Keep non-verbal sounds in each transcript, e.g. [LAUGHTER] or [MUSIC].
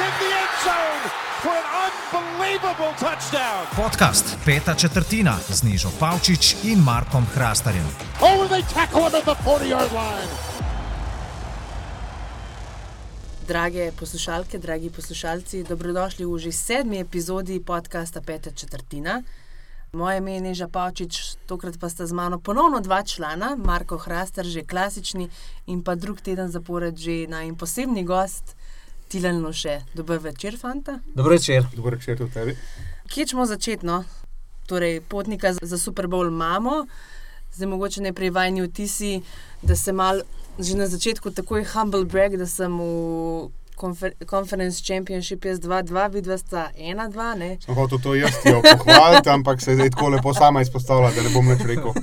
in the end zone for an unbelievable touchdown. Podcast Peta četrtina z Nižo Pavčič in Markom Hrastarjem. Oh, they tackle him at the 40-yard line. Drage poslušalke, dragi poslušalci, dobrodošli v že sedmi epizodi podcasta Peta četrtina. Moje ime je Neža Pavčič, tokrat pa sta z mano ponovno dva člana, Marko Hrastar, že klasični in pa drug teden zapored že naj posebni gost, Tilan Loše. Dober večer, fanta. Dobro večer. Dobro večer tudi tebi. Kje smo začetno? Torej, potnika za Super Bowl imamo, zdaj mogoče najprej vajni vtisi, da se mal že na začetku takoj humble brag, da sem v konfer Conference Championship jaz 2-2, vidva sta 1-2, ne? Sem hotel to jaz jo pohvaliti, ampak se je zdaj tako lepo sama izpostavila, da ne bom več rekel.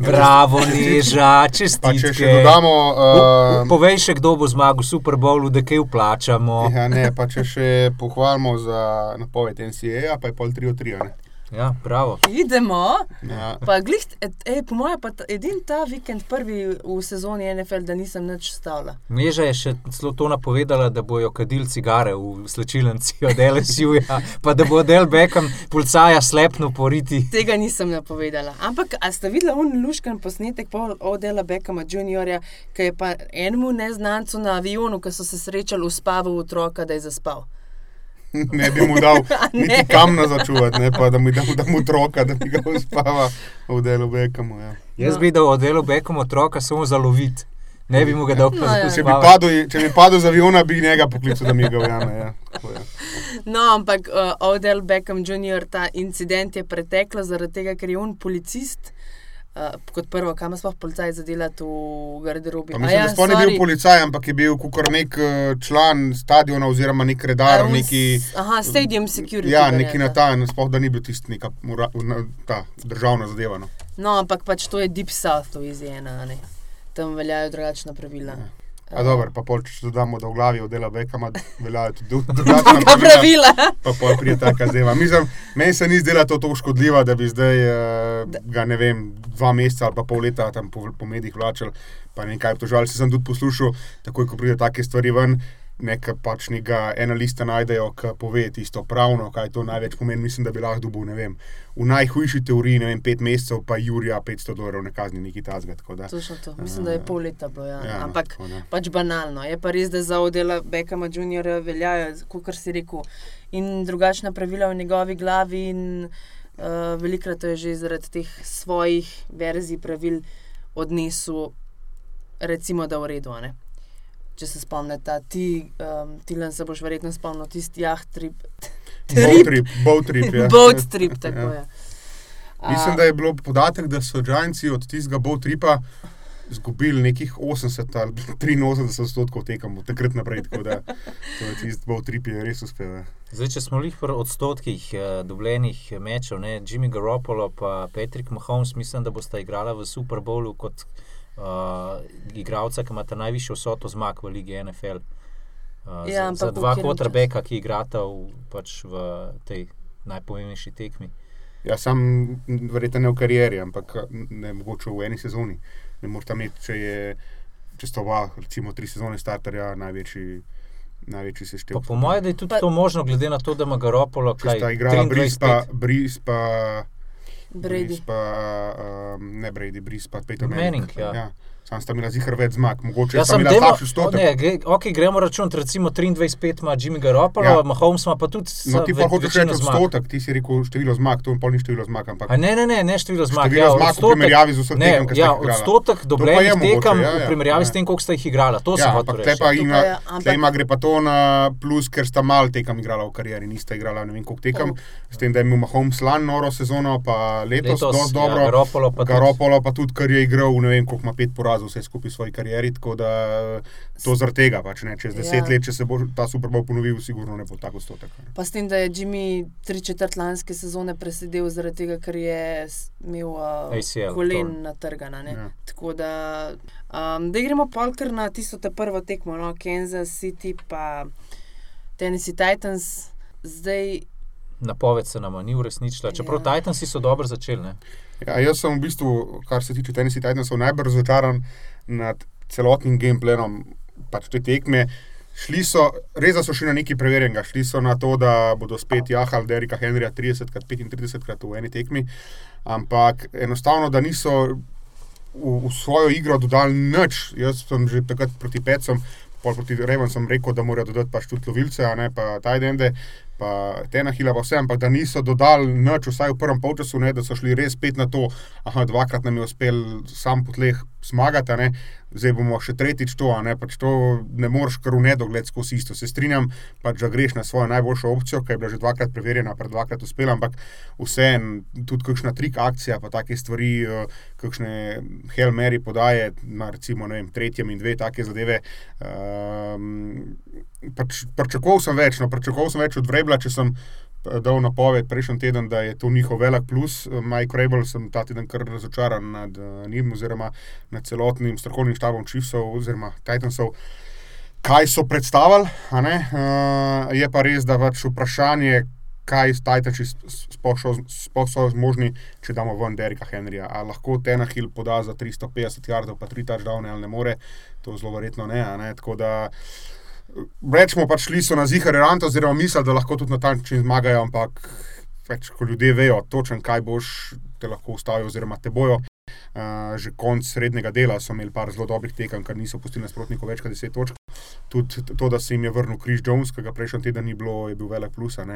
Bravo, Neža, Pa če še čestitke. dodamo, uh, Povej še, kdo bo zmagal v Super Bowlu, da kaj vplačamo. ja, ne, pa če še pohvalimo za napoved NCAA, pa je pol 3 od 3. Ne? Ja, bravo. Idemo. Ja. Pa glih, ej, po mojem, pa edini ta vikend, prvi v sezoni NFL, da nisem nič stavila. Neža je še celo to napovedala, da bojo kadili cigare v slčilnici [LAUGHS] od LSU-ja, pa da bo del Beckham policaja slepno poriti. Tega nisem napovedala. Ampak, a ste videli un luškan posnetek od Dela Beckhama Juniorja, ki je pa enemu neznancu na avionu, ki so se srečali, uspaval otroka, da je zaspal. [LAUGHS] Ne bi mu dal [LAUGHS] niti kamna začuvati, ne pa da mi dam, dam otroka, da bi ga uspava v delu Bekamu. Ja. Jaz No. bi dal od delu Beckham otroka samo za lovit. Ne bi mu ga dal No, ja. Če bi, padel, če bi padel z aviona, bi njega poklical, da mi ga ujame. Ja. Je. No, ampak uh, Odell Beckham Jr. ta incident je preteklo zaradi tega, ker je on policist. Uh, kot prvo, kam sploh policaj zadelati v garderobi? Pa mislim, ja, da sploh ni bil policaj, ampak je bil kukor nek eh, član stadiona oziroma nek redar, on neki. Aha, stadium security. Ja, neki na ta, sploh da ni bil tisti neka mora, na, ta državna zadeva. No. No, ampak pač to je Deep South, to je ena, ne. Tam veljajo drugačna pravila. A dobro, pa pol, če dodamo, da v glavi oddela Bekama veljajo tudi dru- Druga drugačna pravila. pravila. Pa pol prije taka zdeva. Mislim, meni se ni zdela to tako škodljiva, da bi zdaj uh, ga ne vem, dva meseca ali pa pol leta tam po, po medijih vlačal, pa nekaj obtožal. Se sem tudi poslušal, takoj ko pride take stvari ven. Nekaj pač nekega ena lista najdejo, ki pove tisto pravno, kaj to največ pomeni. Mislim, da bi lahko dobil, ne vem, v najhujši teoriji, ne vem, pet mesecev, pa Jurija 500 dolarjev ne kazni, neki tazga. tako da. Točno to. Mislim, da je pol leta bilo. Ja. Ja, no, Ampak tako, ne. pač banalno. Je pa res, da za odela Bekama Juniorja veljajo, kot si rekel, in drugačna pravila v njegovi glavi. In, uh, velikrat je že zaradi teh svojih verzij pravil odnesel, recimo, da v redu. ne. Če se spomnite, ti, um, Tilan, se boš verjetno spomnil tisti jaht trip. Boat trip, boat trip. Ja. [LAUGHS] Boat trip, tako Ja. je. Mislim, da je bilo podatek, da so Džajnci od tistega boat tripa izgubili nekih 80 ali 83 odstotkov tekem od takrat naprej. Tako da to je tisti boat trip je res uspel. ja. Zdaj, če smo jih pri odstotkih eh, dobljenih mečev, ne, Jimmy Garoppolo in Patrick Mahomes, mislim, da bosta igrala v Super Bowlu kot uh, igralca, ki imata najvišjo vsoto zmag v Ligi NFL. Uh, Ja, za, za dva quarterbacka, ki igrata v, pač v tej najpomembnejši tekmi. Ja, sam verjetno ne v karieri, ampak ne mogoče v eni sezoni. Ne morete imeti, če je če sta oba, recimo tri sezone starterja, največji, največji seštevek. po mojem, da je tudi Pa- to možno, glede na to, da ima Garoppolo Če kaj sta igrala Bris pa, 23, Bris pa, Brady. Bris pa um, ne Brady, Bris pa Peter Manning, Manning. ja. ja. Sam sta imela zihar več zmag, mogoče Ja, sem imela slabši stotek. ne, gre, ok, gremo računati, recimo 23-5 ima Jimmy Garoppolo, ja. Mahomes ima pa tudi No, ti pa hočeš reči zmag. odstotek, ti si rekel število zmag, to pol ni število zmag, ampak A ne, ne, ne, ne število zmag. Število ja, zmag v odstotek- primerjavi z tekem, ki sta ja, jih igrala. Odstotek je dobljenih tekem ja, v ja, primerjavi ja. s tem, koliko sta jih igrala. To Ja, sem hotel reči. pa ima, je, ampak- ima gre pa to na plus, ker sta malo tekem igrala v karieri, nista igrala ne vem koliko tekem, s tem, da je imel Mahomes lan noro sezono, pa letos, Letos, ja, dobro. Garoppolo pa tudi. Garoppolo pa tudi, ker je igral, ne vem koliko ima pet porazov vse skupaj v svoji karieri, tako da to zaradi tega, pač ne, čez deset Ja. let, če se bo ta Super Bowl ponovil, sigurno ne bo tako stotek. Pa s tem, da je Jimmy tri četrt lanske sezone presedel zaradi tega, ker je imel uh, ACL, kolen torn. natrgana. ne. Ja. Tako da, um, da gremo pol kar na tisto te prvo tekmo, no, Kansas City pa Tennessee Titans. Zdaj, Napoved se nam ni uresničila, čeprav Ja. ja. Titansi so dobro začeli. Ne? Ja, jaz sem v bistvu, kar se tiče Tennessee Titansov, najbolj razočaran nad celotnim gameplayom pač te tekme. Šli so, res so šli na neki preverjenega, šli so na to, da bodo spet jahali Derika Henrija 30krat, 35krat v eni tekmi, ampak enostavno, da niso v, v svojo igro dodali nič. Jaz sem že takrat proti Pecom, pol proti sem rekel, da morajo dodati pa štut lovilce, a ne pa Tajdende, pa Tenahila, pa vse, ampak da niso dodali nič, vsaj v prvem polčasu, ne, da so šli res spet na to, aha, dvakrat nam je uspel sam po tleh zmagati, a ne, zdaj bomo še tretjič to, ne, pač to ne moreš kar v nedogled skozi isto. Se strinjam, pač, da greš na svojo najboljšo opcijo, ki je bila že dvakrat preverjena, pa dvakrat uspela, ampak vseeno, tudi kakšna trik akcija, pa take stvari, eh, kakšne Hell Mary podaje, na recimo, vem, tretjem in dve take zadeve. Um, pač, pričakoval sem več, no, pričakoval sem več od Vrebla, če sem dal napoved prejšnji teden, da je to njihov velik plus. Mike Rebel sem ta teden kar razočaran nad uh, njim, oziroma nad celotnim strokovnim štabom Chiefsov oziroma Titansov. Kaj so predstavili, uh, je pa res, da pač vprašanje, kaj Titansi sploh so zmožni, če damo ven Derika Henrija. Ali lahko Tenahil poda za 350 jardov, pa 3 touchdowne ali ne more, to zelo verjetno ne. ne? Tako da rečemo, pač šli so na zihar Iranta, oziroma misli, da lahko tudi na ta način zmagajo, ampak več, ko ljudje vejo točno, kaj boš, te lahko ustavijo, oziroma te bojo. Uh, že konc srednjega dela so imeli par zelo dobrih tekem, ker niso pustili nasprotnikov več kot 10 točk. Tudi to, da se jim je vrnil Chris Jones, ki ga prejšnji teden ni bilo, je bil velik plus, uh,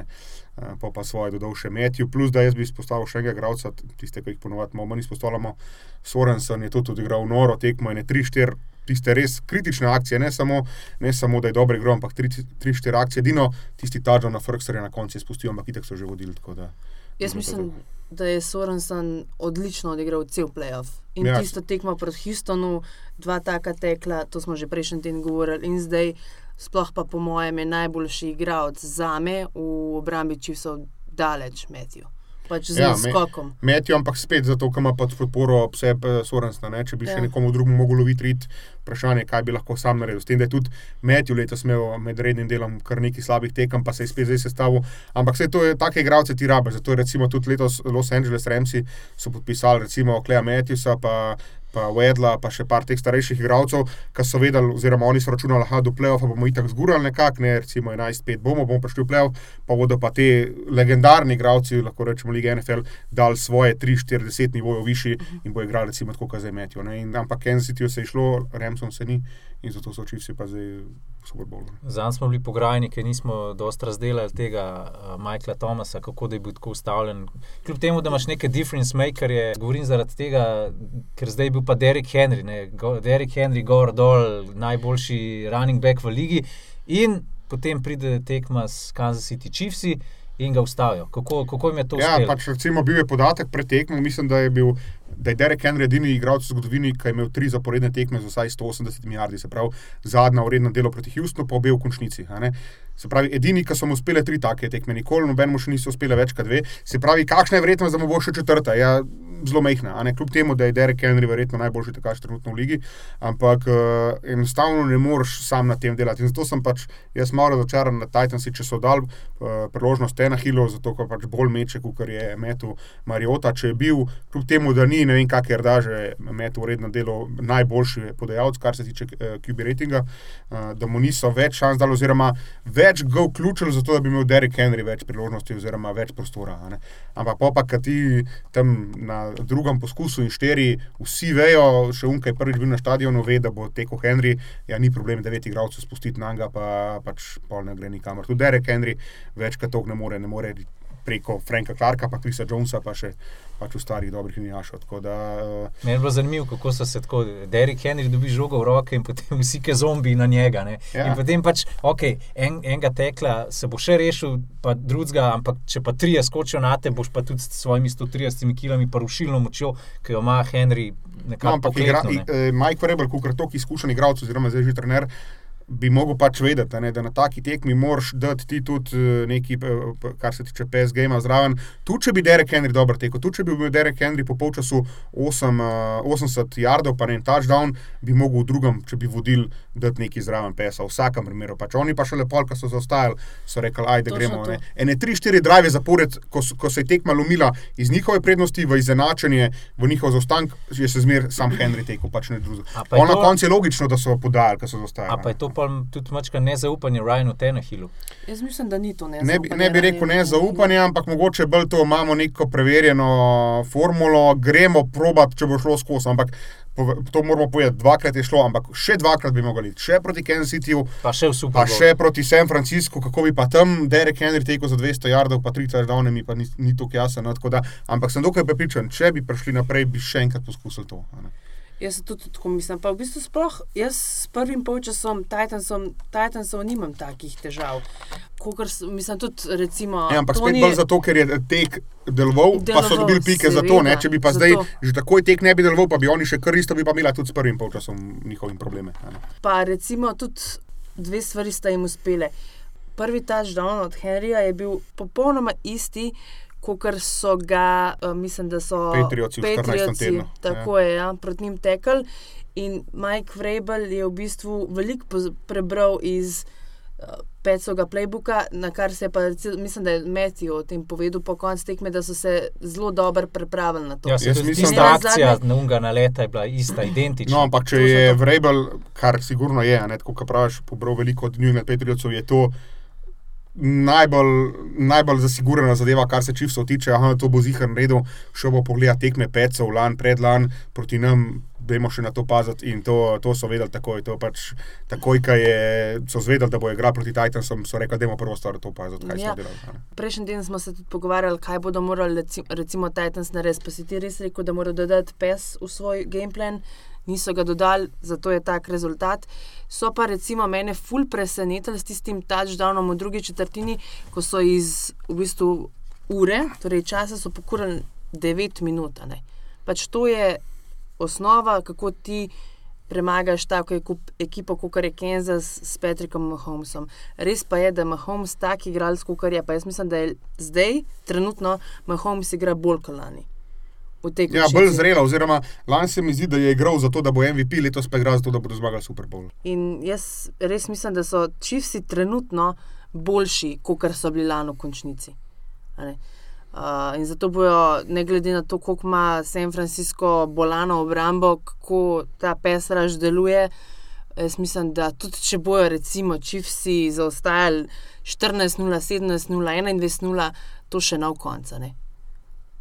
pa pa svoje dodal še Matthew. Plus, da jaz bi izpostavil še enega igralca, tiste, ki jih ponovadi malo manj izpostavljamo. Sorensen je tudi odigral noro tekmo in je 3-4 tiste res kritične akcije, ne samo, ne samo da je dobro igro, ampak 3-4 akcije, edino tisti tažo na Frkserje na koncu izpustijo, ampak itek so že vodili. Da, Jaz mislim, da je Sorensen odlično odigral cel playoff. In ja. tisto tekmo proti Houstonu, dva taka tekla, to smo že prejšnji teden govorili, in zdaj, sploh pa po mojem, je najboljši igralec za me v obrambi, če so daleč metijo pač z ja, skokom. Metijo, ampak spet zato, ker ima pod podporo vse Sorensna. Če bi ja. še nekomu drugemu mogel loviti rit, vprašanje, kaj bi lahko sam naredil. S tem, da je tudi Metijo letos imel med rednim delom kar nekaj slabih tekem, pa se je spet zdaj sestavil. Ampak vse to je take igralce ti rabe. Zato je recimo tudi letos Los Angeles Remsi so podpisali recimo Kleja Metijusa, pa pa Wedla, pa še par teh starejših igralcev, ki so vedeli, oziroma oni so računali, da do play-offa bomo itak zgurali nekako, ne recimo 11-5 bomo, bomo prišli v play-off, pa bodo pa ti legendarni igralci, lahko rečemo Liga NFL, dal svoje 3-4-10 nivojev višji in bo igrali recimo tako, kot zdaj metijo. Ampak Kansas City se je šlo, Remsom se ni in zato so oči vsi pa zdaj. Zdaj smo bili pograjeni, ker nismo dosta razdelili tega uh, Michaela Thomasa, kako da je bil tako ustavljen. Kljub temu, da imaš neke difference makerje, govorim zaradi tega, ker zdaj je bil pa Derek Henry, ne? Derek Henry, gor dol, najboljši running back v ligi. In potem pride tekma s Kansas City Chiefs in ga ustavijo. Kako, kako jim je to uspelo? Ja, pač recimo bil je podatek pred tekmo, mislim, da je bil da je Derek Henry edini igralec v zgodovini, ki je imel tri zaporedne tekme z vsaj 180 milijardi, se pravi, zadnja uredna delo proti Houstonu, pa obe v končnici. Se pravi, edini, ki so mu uspele tri take tekme, nikoli nobenemu še niso uspele več kot dve. Se pravi, kakšna je verjetnost, da mu bo še četrta? Ja, zelo mehna, kljub temu, da je Derek Henry verjetno najboljši tekač trenutno v ligi, ampak uh, enostavno ne moreš sam na tem delati. In zato sem pač jaz malo razočaran na Titansi, če so dal uh, priložnost Tena Hilo, zato ker pač bolj meče, kot je metu Mariota. Če je bil, kljub temu, da ni ne vem, kak je rdaže, metu uredno delo, najboljši podajalec, kar se tiče uh, QB ratinga, uh, da mu niso več šans dali, oziroma več ga vključili, zato da bi imel Derek Henry več priložnosti, oziroma več prostora. Ampak pa, pa kad ti tam na drugem poskusu in štiri, vsi vejo, še unkaj prvič bil na stadionu, ve, da bo tekel Henry, ja, ni problem devet igralcev spustiti na njega, pa pač pol ne gre nikamor. Tudi Derek Henry več kot to ne more, ne more preko Franka Clarka, pa Krisa Jonesa, pa še pač v starih dobrih linijašov. Uh, Meni je bilo zanimivo, kako so se tako, Derek Henry dobi žogo v roke in potem vsi ke zombi na njega. Ja. In potem pač, ok, en, enega tekla se bo še rešil, pa drugega, ampak če pa trije skočijo na te, boš pa tudi s svojimi 130 kilami pa rušilno močjo, ki jo ima Henry. No, ampak igra, ne? Eh, Mike Rebel, kot je tako izkušen igralec, oziroma zdaj že trener bi mogel pač vedeti, ne, da na taki tekmi moraš dati ti tudi eh, nekaj, eh, kar se tiče PSG, zraven. Tu, če bi Derek Henry dobro tekel, tu, če bi bil Derek Henry po polčasu 8, 80 jardov, pa ne en touchdown, bi mogel v drugem, če bi vodil, dati nekaj zraven PSA. V vsakem primeru. Pač oni pa še lepo, ko so zaostajali, so rekli, ajde, gremo. Ene 3-4 drive zapored, ko, ko se je tekma lomila iz njihove prednosti v izenačenje, v njihov zaostanek, je se zmer sam Henry tekel, pač ne drugega. Na koncu je logično, da so podajali, ko so zaostajali. Pa tudi mačka nezaupanje Ryanu Tenehillu. Jaz mislim, da ni to ne. Ne bi, ne bi rekel ne zaupanje, ampak mogoče bolj to imamo neko preverjeno formulo, gremo probat, če bo šlo skozi. Ampak to moramo povedati, dvakrat je šlo, ampak še dvakrat bi mogli iti, še proti Kansas Cityju, Pa še v Super pa Bowl. še proti San Franciscu, kako bi pa tam Derek Henry tekel za 200 yardov, pa 3 touchdowne, mi pa ni, ni tako. No, tako da, ampak sem dokaj prepričan, če bi prišli naprej, bi še enkrat poskusili to. a ne. Jaz tudi tako mislim. Pa v bistvu sploh jaz s prvim polčasom Titansom, Titansov nimam takih težav. Kokor, s- mislim tudi recimo. Ja, ampak spet Tony- bolj zato, ker je tek deloval, pa so Deloval, dobili pike za to. Ne? seveda, Če bi pa zato. zdaj že takoj tek ne bi deloval, pa bi oni še kar isto, bi pa imela tudi s prvim polčasom njihovim probleme. ne. Pa recimo tudi dve stvari sta jim uspele. Prvi touchdown od Henryja je bil popolnoma isti, kot so ga, uh, mislim, da so Patriotsi v 14. Patriotsi, tednu, Tako je, ja, proti njim tekel. In Mike Vrabel je v bistvu veliko prebral iz Petsovega playbooka, na kar se je pa, mislim, da je Matthew o tem povedal po koncu tekme, da so se zelo dobro pripravili na to. Ja, Jaz mislim, da- akcija na unga naleta je bila ista, [LAUGHS] identična. No, ampak če To je to. Vrabel, kar sigurno je, a ne, tako kot praviš, pobral veliko od New England Patriotsov, je to najbolj, najbolj zasigurana zadeva, kar se čivsov tiče. Aha, to bo zihar naredil, šel bo pogledat tekme pecov, lan, predlan, proti nam. Dajmo še na to paziti, in to, to so vedeli takoj. Pač, takoj, ko so zvedeli, da bo igral proti Titansom, so rekli, da je prvo stvar to paziti, Ja. Prejšnji teden smo se tudi pogovarjali, kaj bodo morali reci- recimo Titans narediti. Pa si ti res rekel, da morajo dodati pes v svoj gameplan, niso ga dodali, zato je tak rezultat. So pa recimo mene ful presenetili s tistim touchdownom v drugi četrtini, ko so iz v bistvu ure, torej časa so pokurili 9 minut. ne. Pač to je osnova, kako ti premagaš tako ekipo, kot je Kansas s Patrickom Mahomesom. Res pa je, da Mahomes tak igralec, kot je. Pa jaz mislim, da je zdaj, trenutno, Mahomes igra bolj kot lani. Ja, bolj zrela, oziroma lani se mi zdi, da je igral za to, da bo MVP, letos pa igra za to, da bodo zmagali Super Bowl. In jaz res mislim, da so čivsi trenutno boljši, kot so bili lani v končnici. Uh, in zato bojo, ne glede na to, koliko ima San Francisco bolano obrambo, kako ta pesraž deluje. Jaz mislim, da tudi če bojo, recimo, čivsi zaostajali 14-0, 17-0, 21-0, to še na koncu.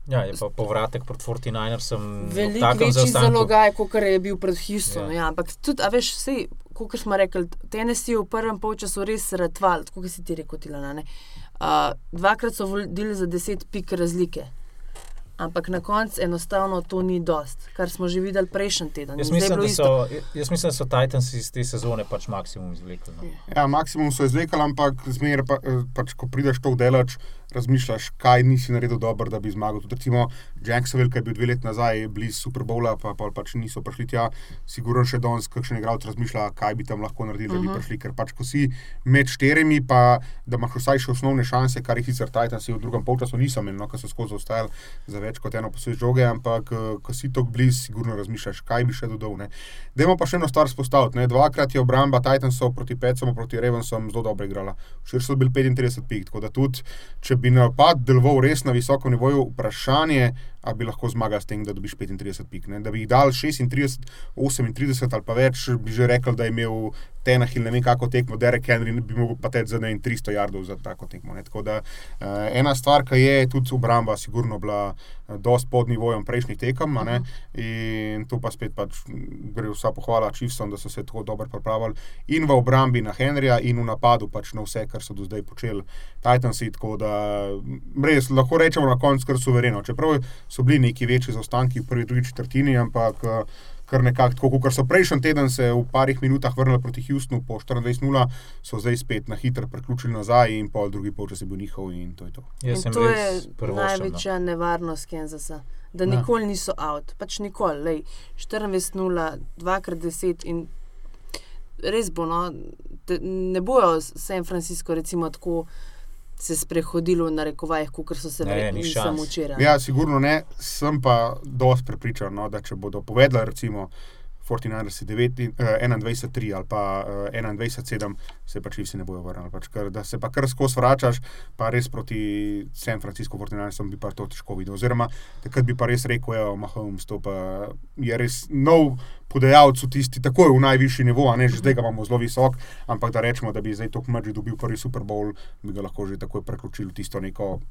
Ja, je pa povratek proti 49ersom. Veliko večji zalogaj, kot je bil pred Houstonom. Ja. Ja. Ampak tudi, a veš, vse, kot smo rekli, Tennessee v prvem polčasu res ratval, kot si ti rekel, Tilana. ne. Uh, dvakrat so vodili za 10 pik razlike. Ampak na koncu enostavno to ni dost, kar smo že videli prejšnji teden. Jaz mislim, da so, jaz mislim, da so Titans iz te sezone pač maksimum izvlekli. No. Ja, maksimum so izvlekli, ampak zmeraj, pa, eh, pač, ko prideš to delač, razmišljaš, kaj nisi naredil dobro, da bi zmagal. Tudi recimo Jacksonville, ki je bil dve leti nazaj blizu Super Bowla, pa, pa pač niso prišli tja, sigurno še danes kakšen igralec razmišlja, kaj bi tam lahko naredili, da bi Mhm. prišli. Ker pač, ko si med štirimi, pa da imaš vsaj še osnovne šanse, kar jih sicer Titansi v drugem polčasu niso imeli, no, ker so skozi ostajali za več kot eno posebej žoge, ampak ko si tako blizu, sigurno razmišljaš, kaj bi še dodal. ne. Dajmo pa še eno stvar spostaviti. Ne. Dvakrat je obramba Titansov proti Petsom, proti Ravensom zelo dobro igrala. Včeraj so bili 35 pik, tako da tudi, če bi napad deloval res na visokem nivoju, vprašanje, ali bi lahko zmagal s tem, da dobiš 35 pik. Ne. Da bi jih dal 36, 38 ali pa več, bi že rekel, da je imel Tenahil ne vem kako tekmo, Derek Henry bi mogel pa teči za ne vem 300 yardov za tako tekmo. Ne. Tako da uh, ena stvar, ki je tudi obramba, sigurno bila uh, dost pod nivojem prejšnjih tekem. a ne. In tu pa spet pač m, gre vsa pohvala Chiefsom, da so se tako dobro pripravili in v obrambi na Henryja, in v napadu pač na vse, kar so do zdaj počeli Titansi. Tako da m, res lahko rečemo na koncu kar suvereno. Čeprav so bili neki večji zaostanki v prvi, drugi četrtini, ampak eh, kar nekako tako, kot so prejšnji teden se v parih minutah vrnili proti Houstonu po 24-0, so zdaj spet na hitro preključili nazaj in pol drugi polčas je bil njihov in to je to. Jaz In to je prvošen. No. največja nevarnost Kansasa. Da nikoli niso out, pač nikoli. Lej, 24-0, 2x10 in res bo. No, te, ne bojo San Francisco recimo tako se sprehodili v narekovajih, kot so se verjetno ni samo včeraj. Ja, sigurno ne, sem pa dosti prepričan, no, da če bodo povedali, recimo, 49ers 21-3 ali pa uh, 21-7, se pač vsi ne bojo vrnili. Pač, ker, da se pa kar skozi vračaš, pa res proti San Francisco 49ersom bi pa to težko videl. Oziroma, takrat bi pa res rekel, da Mahomes to pa je res nov. Podajalec v tisti, tako je v najvišji nivo, a ne že zdaj ga imamo zelo visok, ampak da rečemo, da bi zdaj to kmrži dobil prvi Super Bowl, bi ga lahko že takoj preključil v tisto neko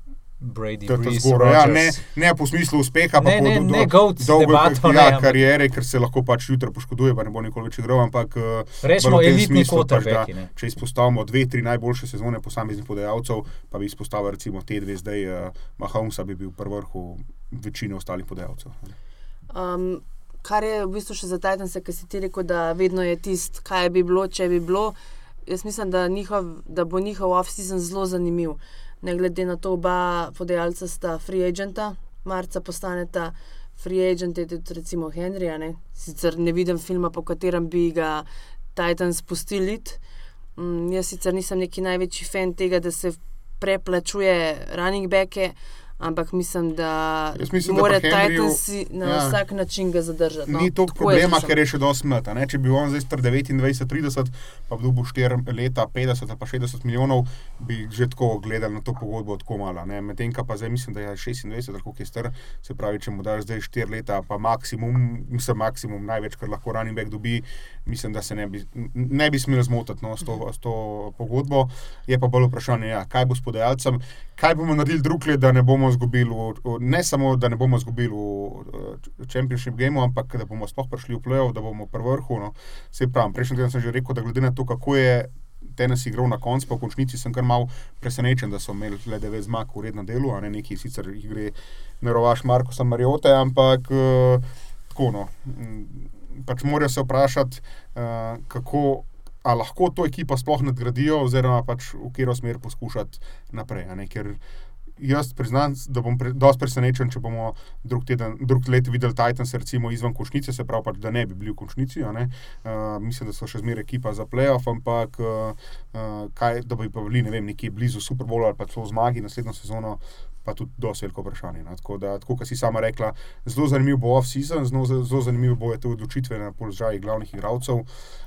Brady, zgoraj. Ja, ne, ne po smislu uspeha, pa Ne, po ne, do- ne goat dolge debato, kar- ne, ja, ampak- kariere, ker se lahko pač jutri poškoduje, pa ne bo nikoli več igral. Ampak eh, Rečemo, elitni smislu pač, da ne. Če izpostavimo dve, tri najboljše sezone posameznih podajalcev, pa bi izpostavil recimo te dve zdaj, uh, Mahomesa bi bil pri vrhu večine ostalih podajalcev. Um, kar je v bistvu še za Titans, ki si ti rekel, da vedno je tisto, kaj bi bilo, če bi bilo. Jaz mislim, da, njihov, da bo njihov off-season zelo zanimiv. Ne glede na to, oba podajalca sta free agenta, marca postaneta free agent, je tudi recimo Henry. Ne? Sicer ne vidim filma, po katerem bi ga Titans pustili. Mm, jaz sicer nisem neki največji fan tega, da se preplačuje running backe. Ampak mislim, da mislim, da mora pri Henryju- Titans na ja. vsak način ga zadržati. No. Ni to Tako problema, jaz ker je še dosti. Ne? Če bi on zdaj star 29-30, pa bi dobil 4 leta, 50 ali pa 60 milijonov, bi že tako gledali na to pogodbo tako malo. Medtem pa zdaj mislim, da je 26, ali koliko je star, se pravi, če mu daš zdaj 4 leta, pa maksimum, mislim, maksimum največ, kar lahko running back dobi, mislim, da se ne bi, ne bi smel zmotiti no, s, to, s to pogodbo. Je pa bolj vprašanje, ja, kaj bo s podajalcem, kaj bomo naredili druge, da ne bomo izgubili, ne samo da ne bomo izgubili v Championship gameu, ampak da bomo sploh prišli v play-off, da bomo pri vrhu. No. Se pravi, prejšnji teden sem že rekel, da glede na to, kako je tenis igral na koncu, pa v končnici sem kar mal presenečen, da so imeli le 9 zmag v rednem delu, a ne neki sicer jih gre na rovaš Markosa Mariote, ampak uh, tako no. mm, Pač morajo se vprašati, uh, kako. A lahko to ekipo sploh nadgradijo, oziroma pač v katero smer poskušati naprej. Ker jaz priznam, da bom pre, dosti presenečen, če bomo drug, teden, drug let videli Titans recimo izven končnice, se pravi, pač, da ne bi bili v končnici. Uh, mislim, da so še zmeraj ekipa za playoff, ampak uh, uh, kaj, da bi pa bili ne vem, nekje blizu Super Bowla ali pa celo zmagi naslednjo sezono. Pa tudi dosti veliko vprašanje. No. Tako, da, tako kot si sama rekla, zelo zanimiv bo off-season, zelo, zelo zanimiv bo te odločitve na položajih glavnih igralcev.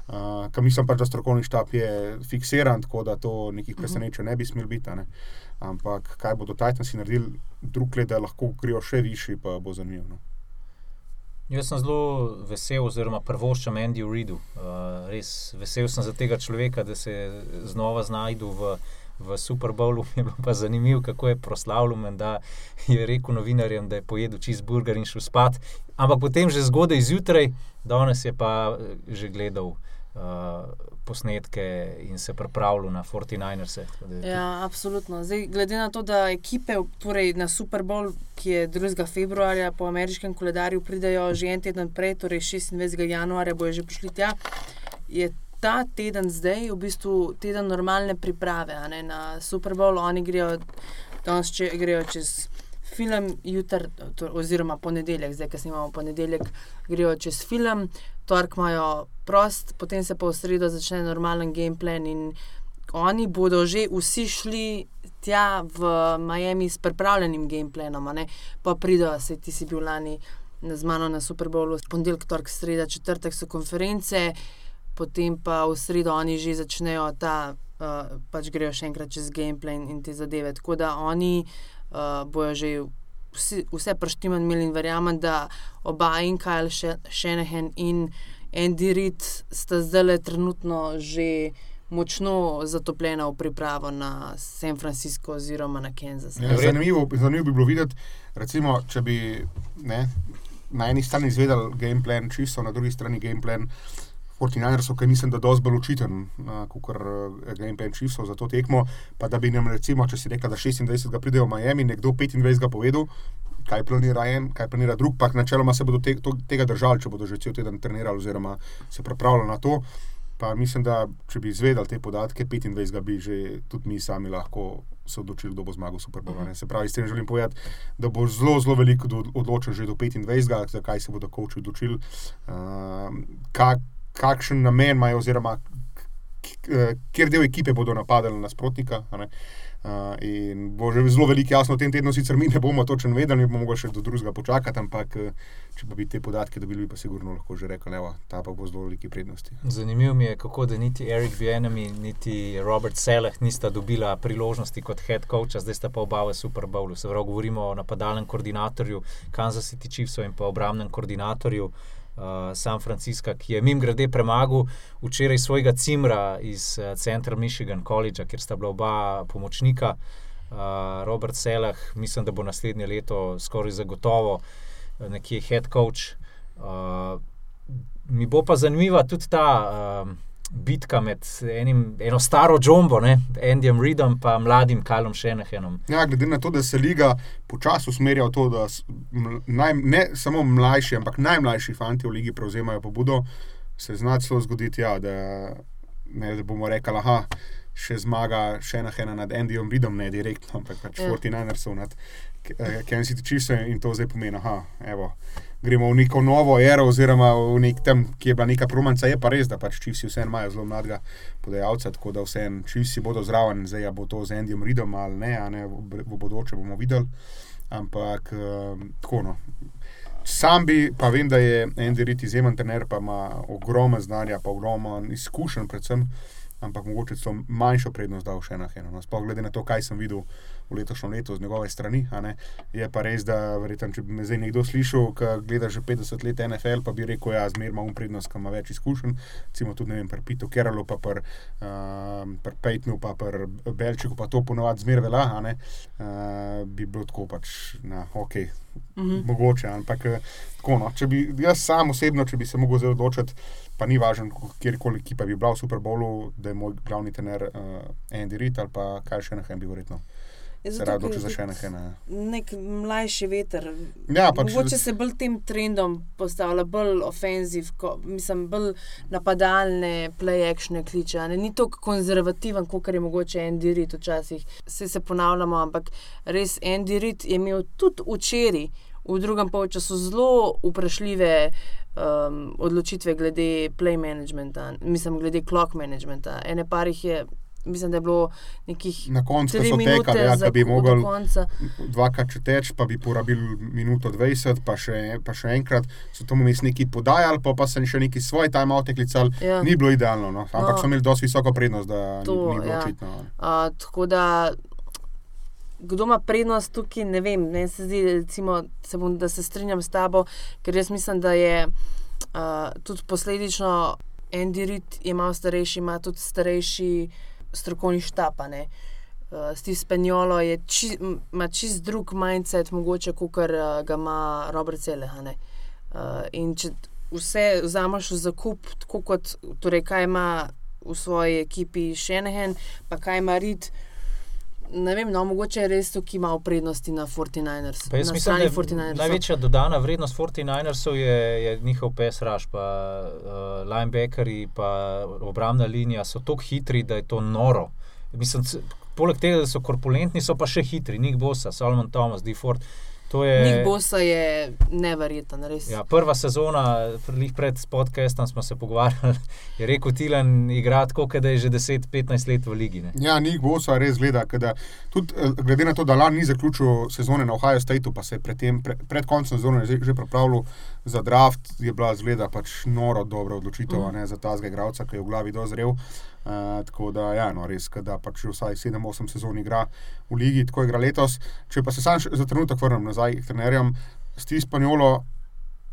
Uh, Ker mislim pač, da strokovni štab je fiksiran, tako da to nekih presenečenj ne bi smel biti. Ne. Ampak kaj bodo Titansi naredili druge, da lahko grejo še višji, pa bo zanimivo. No. Jaz sem zelo vesel, oziroma prvoščam Andyju Reidu. Uh, res vesel sem za tega človeka, da se znova znajdu v, v Super Bowlu. [LAUGHS] Je bilo pa zanimivo, kako je proslavljal, da je rekel novinarjem, da je pojedel cheeseburger in šel spat. Ampak potem že zgodaj zjutraj, danes je pa eh, že gledal. Uh, posnetke in se pripravljal na 49ers. Ja, absolutno. Zdaj, glede na to, da ekipe torej na Super Bowl, ki je 2. februarja po ameriškem koledarju, pridejo že en teden prej, torej 26. januarja, bojo že prišli tja, je ta teden zdaj v bistvu teden normalne priprave ne, na Super Bowl. Oni grejo, danes če, grejo čez. Film jutri, to- oziroma ponedeljek, zdaj, ki snimamo ponedeljek, grejo čez film, torek imajo prost, potem se pa v sredo začne normalen game plan in oni bodo že vsi šli tja v Miami s pripravljenim gameplanom, a ne? pa pridejo, se ti si bil lani z mano na Super Bowlu, ponedeljek, torek, sreda, četrtek so konference, potem pa v sredo oni že začnejo ta, uh, pač grejo še enkrat čez gameplay in te zadeve. Tako da oni uh, bojo že vsi, vse prštiman imeli in verjamem, da oba in Kyle Sh- Shanahan in Andy Reid sta zdaj trenutno že močno zatopljena v pripravo na San Francisco oziroma na Kansas. Ja, zanimivo, zanimivo bi bilo videti, recimo, če bi ne, na eni strani izvedeli game plan čisto, na drugi strani game plan 49ersov, ki mislim, da dosti bolj učiten, uh, kot uh, game plan čisto za to tekmo. Pa da bi nam, recimo, če si rekel, da 26. pridejo v Miami, nekdo 25. povedal. Kaj planira en, kaj planira drug, pa načeloma se bodo te, to, tega držali, če bodo že cel teden trenirali, oziroma se pripravljali na to. Pa mislim, da če bi izvedeli te podatke, 25. bi že tudi mi sami lahko se odločili, kdo bo zmagal Super Bowl. Uh -huh. Se pravi, s tem želim povedati, da bo zelo, zelo veliko odločen že do 25. zakaj se bodo koči odločili, uh, kak, kakšen namen imajo, oziroma k- kjer del ekipe bodo napadali nasprotnika. Uh, in bo že zelo veliko jasno v tem tednu, sicer mi ne bomo točno vedeli, bomo mogli še do drugega počakati, ampak eh, če bi te podatke dobili, bi pa sigurno lahko že rekli, da ta pa bo zelo veliki prednosti. Zanimivo mi je, kako da niti Erik Bienemi, niti Robert Seleh nista dobila priložnosti kot head coach, zdaj sta pa oba v Super Bowlu. Se pravi, govorimo o napadalnem koordinatorju Kansas City Chiefsov in pa obramnem koordinatorju. Uh, San Francisco, ki je mim grede premagal včeraj svojega cimra iz uh, Central Michigan College, kjer sta bila oba pomočnika, uh, Robert Selah, mislim, da bo naslednje leto skoraj zagotovo nekje head coach. Uh, mi bo pa zanimiva tudi ta uh, bitka med enim, eno staro Jombo, Andyjem Reedom in mladim Kalom Šenehenom. Ja, glede na to, da se liga počasi usmerja v to, da naj, ne samo mlajši, ampak najmlajši fanti v ligi prevzemajo pobudo, se zna celo zgoditi, ja, da, ne, da bomo rekli, da še zmaga še ena hena nad Andyjem Reedom, ne direktno, ampak pač Ja. 49ersov nad Kansas City Chiefs in to zdaj pomeni, da gremo v neko novo ero, oziroma v nek tam, ki je bila neka promanca. Je pa res, da pač Chiefs vseeno imajo zelo mladega podajalca, tako da vseeno Chiefs bodo zraven, zdaj a bo to z Andyjem Reedom ali ne, ne v, bodoče bomo videli. Ampak um, tako no. Sam bi, pa vem, da je Andy Reid izjemen trener, pa ima ogromno znanja, pa ogromno izkušenj, predvsem, ampak mogoče so manjšo prednost dal še na eno. No. Sploh glede na to, kaj sem videl v letošnjem letu z njegove strani. Je pa res, da verjetno, če bi me zdaj nekdo slišal, ki gleda že 50 let NFL, pa bi rekel, ja, zmer ima um prednost, ki ima več izkušenj. Recimo tudi, ne vem, pri Pitu Keralu, pa pri um, pr Pejtnu, pa pri Belčiku, pa to ponovadi zmer velja, a ne. Uh, bi bilo tako pač, na, ok, Mhm. mogoče. Ampak eh, tako, no, če bi jaz sam osebno, če bi se lahko zdaj odločiti, pa ni važno, kjerkoli ekipa bi bila v Super Bowlu, da je moj glavni trener uh, Andy Reid ali pa kaj še nekaj bi verjetno. Ja, Se zato, rad ker odločil za še nekaj. Ne. Nek mlajši veter. Ja, pač, Mogoče se bolj tem trendom postavlja, bolj ofenziv, ko, mislim, bolj napadalne, play-actione kliče. Ne? Ni tako konzervativen, kot je mogoče Andy Reid včasih. Vse se ponavljamo, ampak res Andy Reid je imel tudi včeraj, v drugem polčasu, zelo vprašljive. Um, odločitve glede play managementa, mislim, glede clock managementa. Ene parih je, mislim, da je bilo nekih Na koncu so tekali, ja, da bi ko- do mogli konca. dvakrat teč, pa bi porabili minuto 20, pa še, pa še enkrat so tomu mes neki podajali, pa, pa se še neki svoj timeout klicali. Ja. Ni bilo idealno, no. ampak No. so imeli dosti visoko prednost, da To, ni, ni bilo ja. očitno. no. Uh, tako da, kdo ima prednost tukaj, ne vem. Ne, se zdi, recimo, se bom, da se strinjam s tabo, ker jaz mislim, da je uh, tudi posledično Andy Reid je malo starejši, ima tudi starejši strokovni štab. Uh, Steve Spanjolo je či, ima čist drug mindset, mogoče kot uh, ga ima Robert ne. Uh, in če vse vzameš v zakup, tako kot torej, kaj ima v svoji ekipi Šenehen, pa kaj ima Reid. Ne vem, no, mogoče je res ima v prednosti na 49ers. Pa jaz na mislim, da je 49ersov. največja dodana vrednost 49ersov je, je njihov pes raž, pa uh, linebackeri, pa obrambna linija so tako hitri, da je to noro. Mislim, poleg tega, da so korpulentni, so pa še hitri. Nick Bosa, Solomon Thomas, DeFord. To je. Nik Bosa je neverjeten, res. Ja, prva sezona, lih pred podcastom smo se pogovarjali, [LAUGHS] je rekel Tilan, igra tako, da je že 10-15 let v ligi. Ne? Ja, ni Bosa res gleda. da, tudi, eh, glede na to, da lani ni zaključil sezone na Ohio Stateu, pa se je pred, tem, pre, pred koncem sezone že, že pripravljal za draft, je bila zgleda pač noro dobra odločitev mm. ne, za tazga igralca, ki je v glavi dozrel. Uh, tako da, ja, no, res, da pač vsaj 7-8 sezon igra v ligi, tako igra letos. Če pa se sam za trenutek vrnem nazaj k trenerjem, Steve Spanjolo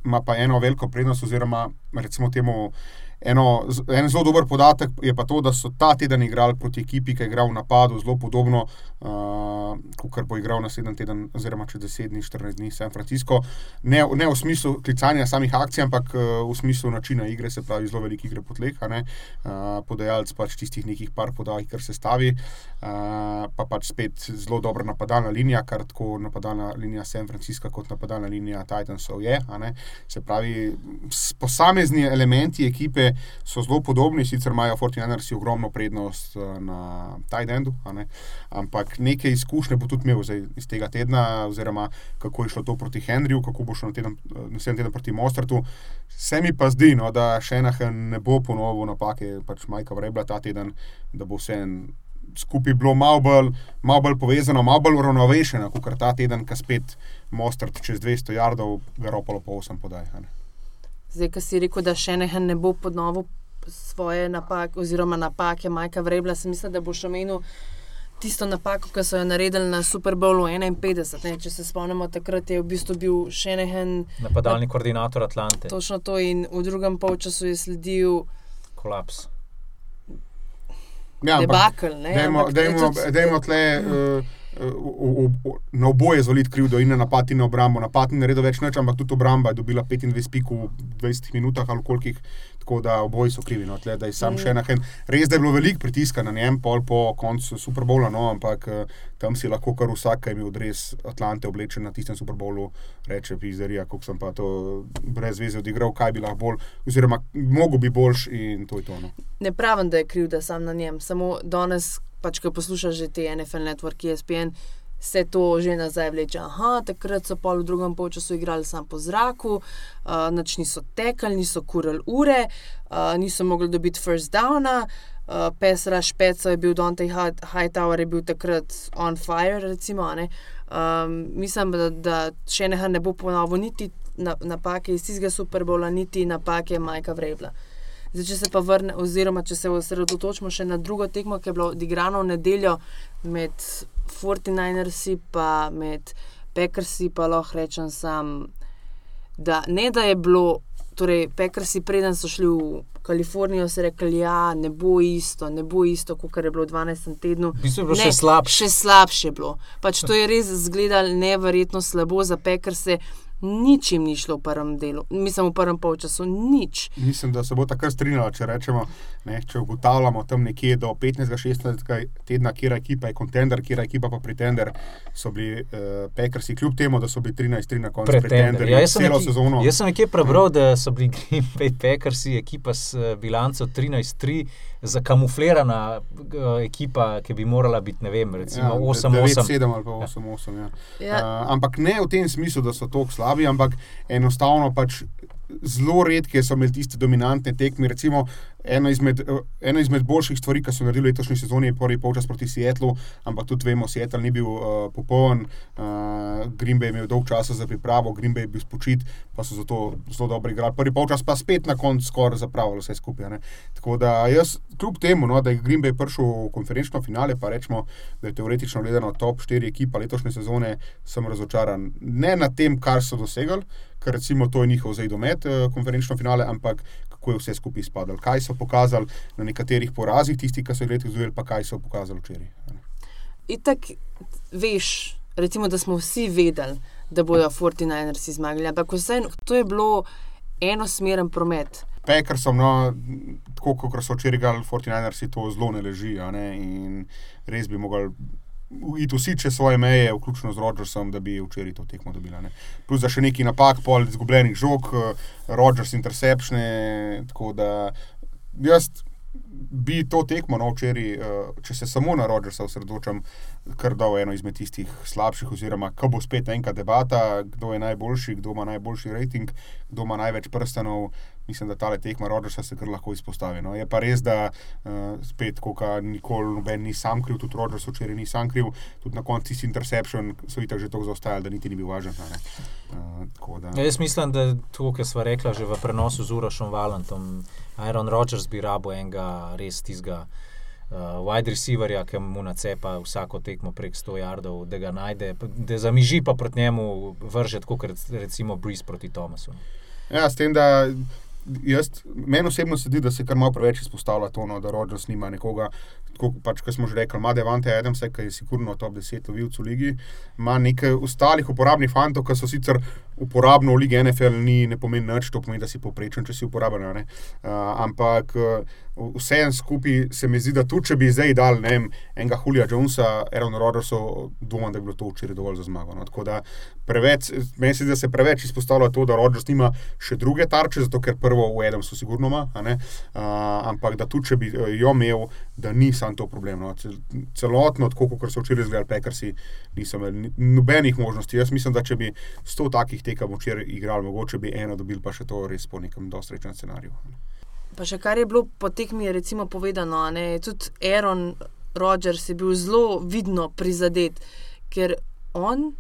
ima pa eno veliko prednost, oziroma recimo temu. Eno, en zelo dober podatek je pa to, da so ta teden igrali proti ekipi, ki je igral v napadu, zelo podobno, uh, kot bo igral naslednji teden, oziroma čez 10 dni, 14 dni, San Francisco. Ne, ne v smislu klicanja samih akcij, ampak uh, v smislu načina igre, se pravi, zelo velike igre potleha. Uh, podajalec pač tistih nekih par podaj, kar se stavi, uh, pa pač spet zelo dobra napadalna linija, kar tako napadalna linija San Francisca kot napadalna linija Titansov je. ne. Se pravi, posamezni elementi ekipe je, so zelo podobni, sicer imajo Fortinanersi ogromno prednost uh, na Tajdendu, ampak neke izkušnje bo tudi imel zdaj, iz tega tedna, oziroma kako je šlo to proti Henryju, kako bo šlo naslednji teden proti Mostratu. Se mi pa zdi, no, da še ena ne bo ponovil napake, pač Majka Vrebla ta teden, da bo vse en skupaj bilo malo bolj, malo bolj povezano, malo bolj uravnovešeno, kot ta teden, ki spet Mostrat čez 200 jardov, Garopolo pa 8 podaj. Zdaj, ki si rekel, da še nekaj ne bo ponovil svoje napake, oziroma napake Majka Vrebla, sem mislil, da bo še omenil. Tisto napako, ki so jo naredili na Super Bowlu 51, ne, če se spomnimo, takrat je v bistvu bil še en napadalni na, koordinator Atlante. Točno to, in v drugem polčasu je sledil kolaps. Ja, debakl. Dajmo tle. Uh, na oboje zvoliti krivdo in na napad in na obrambo. Napad ni naredil več noč, ampak tudi obramba je dobila 25 pik v 20 minutah ali kolikih. Tako da oboji so krivi. No, tle, da sam mm. ena. Res da je bilo veliko pritiska na njem, pol po koncu Super Bowla, no, ampak eh, tam si lahko kar vsak, ki je imel res Atlante oblečen na tistem Super Bowlu, reče: Pizarija, kako sem pa to brez veze odigral, kaj bi lahko bolj, oziroma mogo bi boljš in to je to. No. Ne pravim, da je krivda sam na njem, samo danes pač, ki poslušaš že te NFL network, ESPN, se to že nazaj vleče. Aha, takrat so pol v drugem polčasu igrali samo po zraku, uh, noč niso tekali, niso kurili ure, uh, niso mogli dobiti first downa. Uh, Pesra Špeco je bil Dante Hightower, je bil takrat on fire. Recimo, um, mislim, da, da še ne bo ponovil, niti napake iz tistega Superbola, niti napake Majka Vrevla. Zdaj, če se pa vrne, oziroma če se osredotočimo še na drugo tekmo, ki je bilo odigrano v nedeljo med 49ersi in med Peckersi, pa lahko rečem sam, da ne da je bilo, torej Peckersi, preden so šli v Kalifornijo, so rekli, da ja, ne bo isto, ne bo isto, kot je bilo v 12. tednu. Bistvo je bilo ne, še slabše. Še slabše je bilo. Pač to je res izgledalo neverjetno slabo za Peckerse nič jim ni šlo v prvem delu, mislim v prvem polčasu, nič. Mislim, da se bo tako strinjalo, če rečemo, ne, če ugotavljamo tam nekje do 15-16 tedna, kje je ekipa, je kontender, kje je ekipa pa pretender, so bili uh, pekrsi, kljub temu, da so bili 13-3 na koncu pretender. Ja, jaz, sem neki, jaz sem nekje prebral, da so bili Green Bay pekrsi, ekipa s uh, bilanco 13-3 zakamuflirana uh, ekipa, ki bi morala biti, ne vem, recimo 8-8. Ja, 7 ali pa 8-8. Ja. Ja. Uh, ampak ne v tem smislu, da so tako slabi, ampak enostavno pač zelo redke so imeli tiste dominantne tekme. Recimo, ena izmed, ena izmed boljših stvari, ki so naredili letošnji sezoni, je prvi polčas proti Sietlu, ampak tudi vemo, Seattle ni bil uh, popoln, uh, Green Bay je imel dolg čas za pripravo, Green Bay je bil spočit, pa so zato zelo dobro igrali. Prvi polčas pa spet na koncu skoraj zapravili vse skupaj. Ne. Tako da jaz, kljub temu, no, da je Green Bay prišel v konferenčno finale, pa rečemo, da je teoretično gledano top 4 ekipa letošnje sezone, sem razočaran. Ne na tem, kar so dosegli ker recimo to je njihov zdaj domet, eh, konferenčno finale, ampak kako je vse skupaj izpadalo. Kaj so pokazali na nekaterih porazih, tisti, ki so jih letos videli, pa kaj so pokazali včeraj. Itak veš, recimo, da smo vsi vedeli, da bodo 49ersi zmagali, ampak vse to je bilo enosmeren promet. Pekar sem, no, tako kot so včeraj gledali 49ersi, to zelo ne leži. Ne? In res bi mogli iti vsi čez svoje meje, vključno z Rogersom, da bi včeraj to tekmo dobila. Ne. Plus za še neki napak, pol izgubljenih žog, eh, Rogers interception. Tako da jaz bi to tekmo no, včeraj, uh, če se samo na Rogersa osredotočam, kar dal eno izmed tistih slabših, oziroma ko bo spet enka debata, kdo je najboljši, kdo ima najboljši rating, kdo ima največ prstanov. Mislim, da ta tekma Rogersa se kar lahko izpostavi. No. Je pa res, da uh, spet, ko nikoli noben ni sam kriv, tudi Rogers včeraj ni sam kriv, tudi na koncu tisti interception so jih tako že tako zaostajali, da niti ni bil važen. Uh, da... ja, jaz mislim, da to, kar smo rekli že v prenosu z Urošom Valentom. Aaron Rodgers bi rabo enega res tistega uh, wide receiverja, ki mu nacepa vsako tekmo prek 100 jardov, da ga najde, da zamiži pa proti njemu vržet, kot recimo Breeze proti Thomasu. Ja, s tem, da. Jaz, meni osebno se zdi, da se kar malo preveč izpostavlja to, no, da Rodgers nima nekoga, tako pač, kot smo že rekli, ima Devante Adams, ki je sigurno top 10 lovilcev v ligi, ima nekaj ostalih uporabnih fantov, ki so sicer uporabno v ligi NFL, ni, ne pomeni nič, to pomeni, da si poprečen, če si uporaben. Uh, ampak uh, vse en skupaj se mi zdi, da tudi če bi zdaj dal ne enega Hulija Jonesa, Aaron Rodgersa, dvomim, da bi bilo to včeraj dovolj za zmago. No. Tako da preveč, meni se zdi, da se preveč izpostavlja to, da Rodgers nima še druge tarče, zato ker prvo v Adamsu sigurno ima, uh, ampak da tudi če bi jo imel, da ni sam to problem. No. Celotno, tako kot so včeraj izgledali, pekarsi niso imeli nobenih možnosti. Jaz mislim, da če bi sto takih tekem včeraj igrali, mogoče bi eno dobil, pa še to res po nekem dostrečnem scenariju. Pa še kar je bilo po tekmi recimo povedano, ne, tudi Aaron Rodgers je bil zelo vidno prizadet, ker on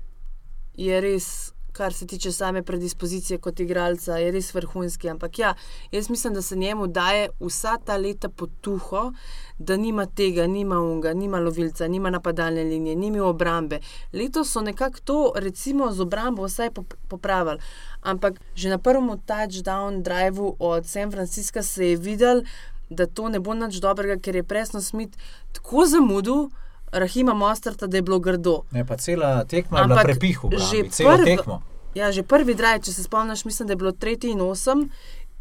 je res kar se tiče same predispozicije kot igralca, je res vrhunski. Ampak ja, jaz mislim, da se njemu daje vsa ta leta potuho, da nima tega, nima unga, nima lovilca, nima napadalne linije, nima obrambe. Letos so nekako to, recimo, z obrambo vsaj popravili. Ampak že na prvem touchdown driveu od San Francisca se je videl, da to ne bo nič dobrega, ker je presno smit tako zamudil. Rahima Mostrata, da je bilo grdo. Ne, pa cela tekma je bila prepihu, že prvi tekmo. Ja, že prvi draj, če se spomniš, mislim, da je bilo 3 in 8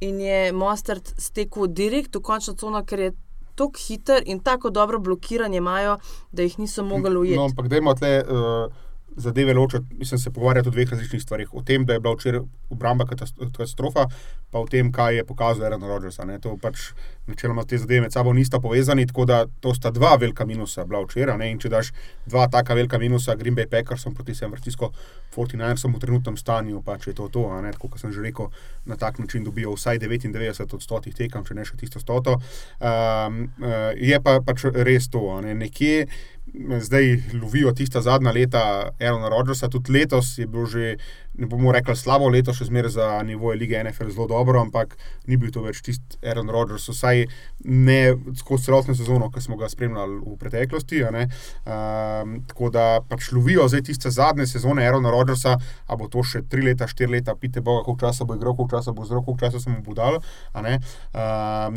in je Mostart stekel direkt v končno cono, ker je tako hiter in tako dobro blokiranje imajo, da jih niso mogli ujeti. No, ampak dajmo tle. Uh zadeve ločiti. Mislim, se pogovarjati o dveh različnih stvarih. O tem, da je bila včeraj obramba katastrofa, pa o tem, kaj je pokazal Aaron Rodgers. To pač načeloma te zadeve med sabo nista povezani, tako da to sta dva velika minusa bila včeraj. In če daš dva taka velika minusa, Green Bay Packers proti San Francisco 49ersom v trenutnem stanju, pa če je to to, tako kot sem že rekel, na tak način dobijo vsaj 99 od 100 tekem, če ne še tisto 100. Um, je pa pač res to. Ne? Nekje zdaj lovijo tista zadnja leta Aerona Rodgersa, tudi letos je bil že ne bomo rekli slabo leto, še zmeraj za nivoje lige NFL zelo dobro, ampak ni bil to več tisti Aaron Rodgers, vsaj ne skozi celotno sezono, ki smo ga spremljali v preteklosti. Um, tako da pač lovijo zdaj tiste zadnje sezone Aarona Rodgersa, a bo to še tri leta, štiri leta, pite Boga, koliko časa bo igral, koliko časa bo zdravil, koliko časa se mu bo dal. Um,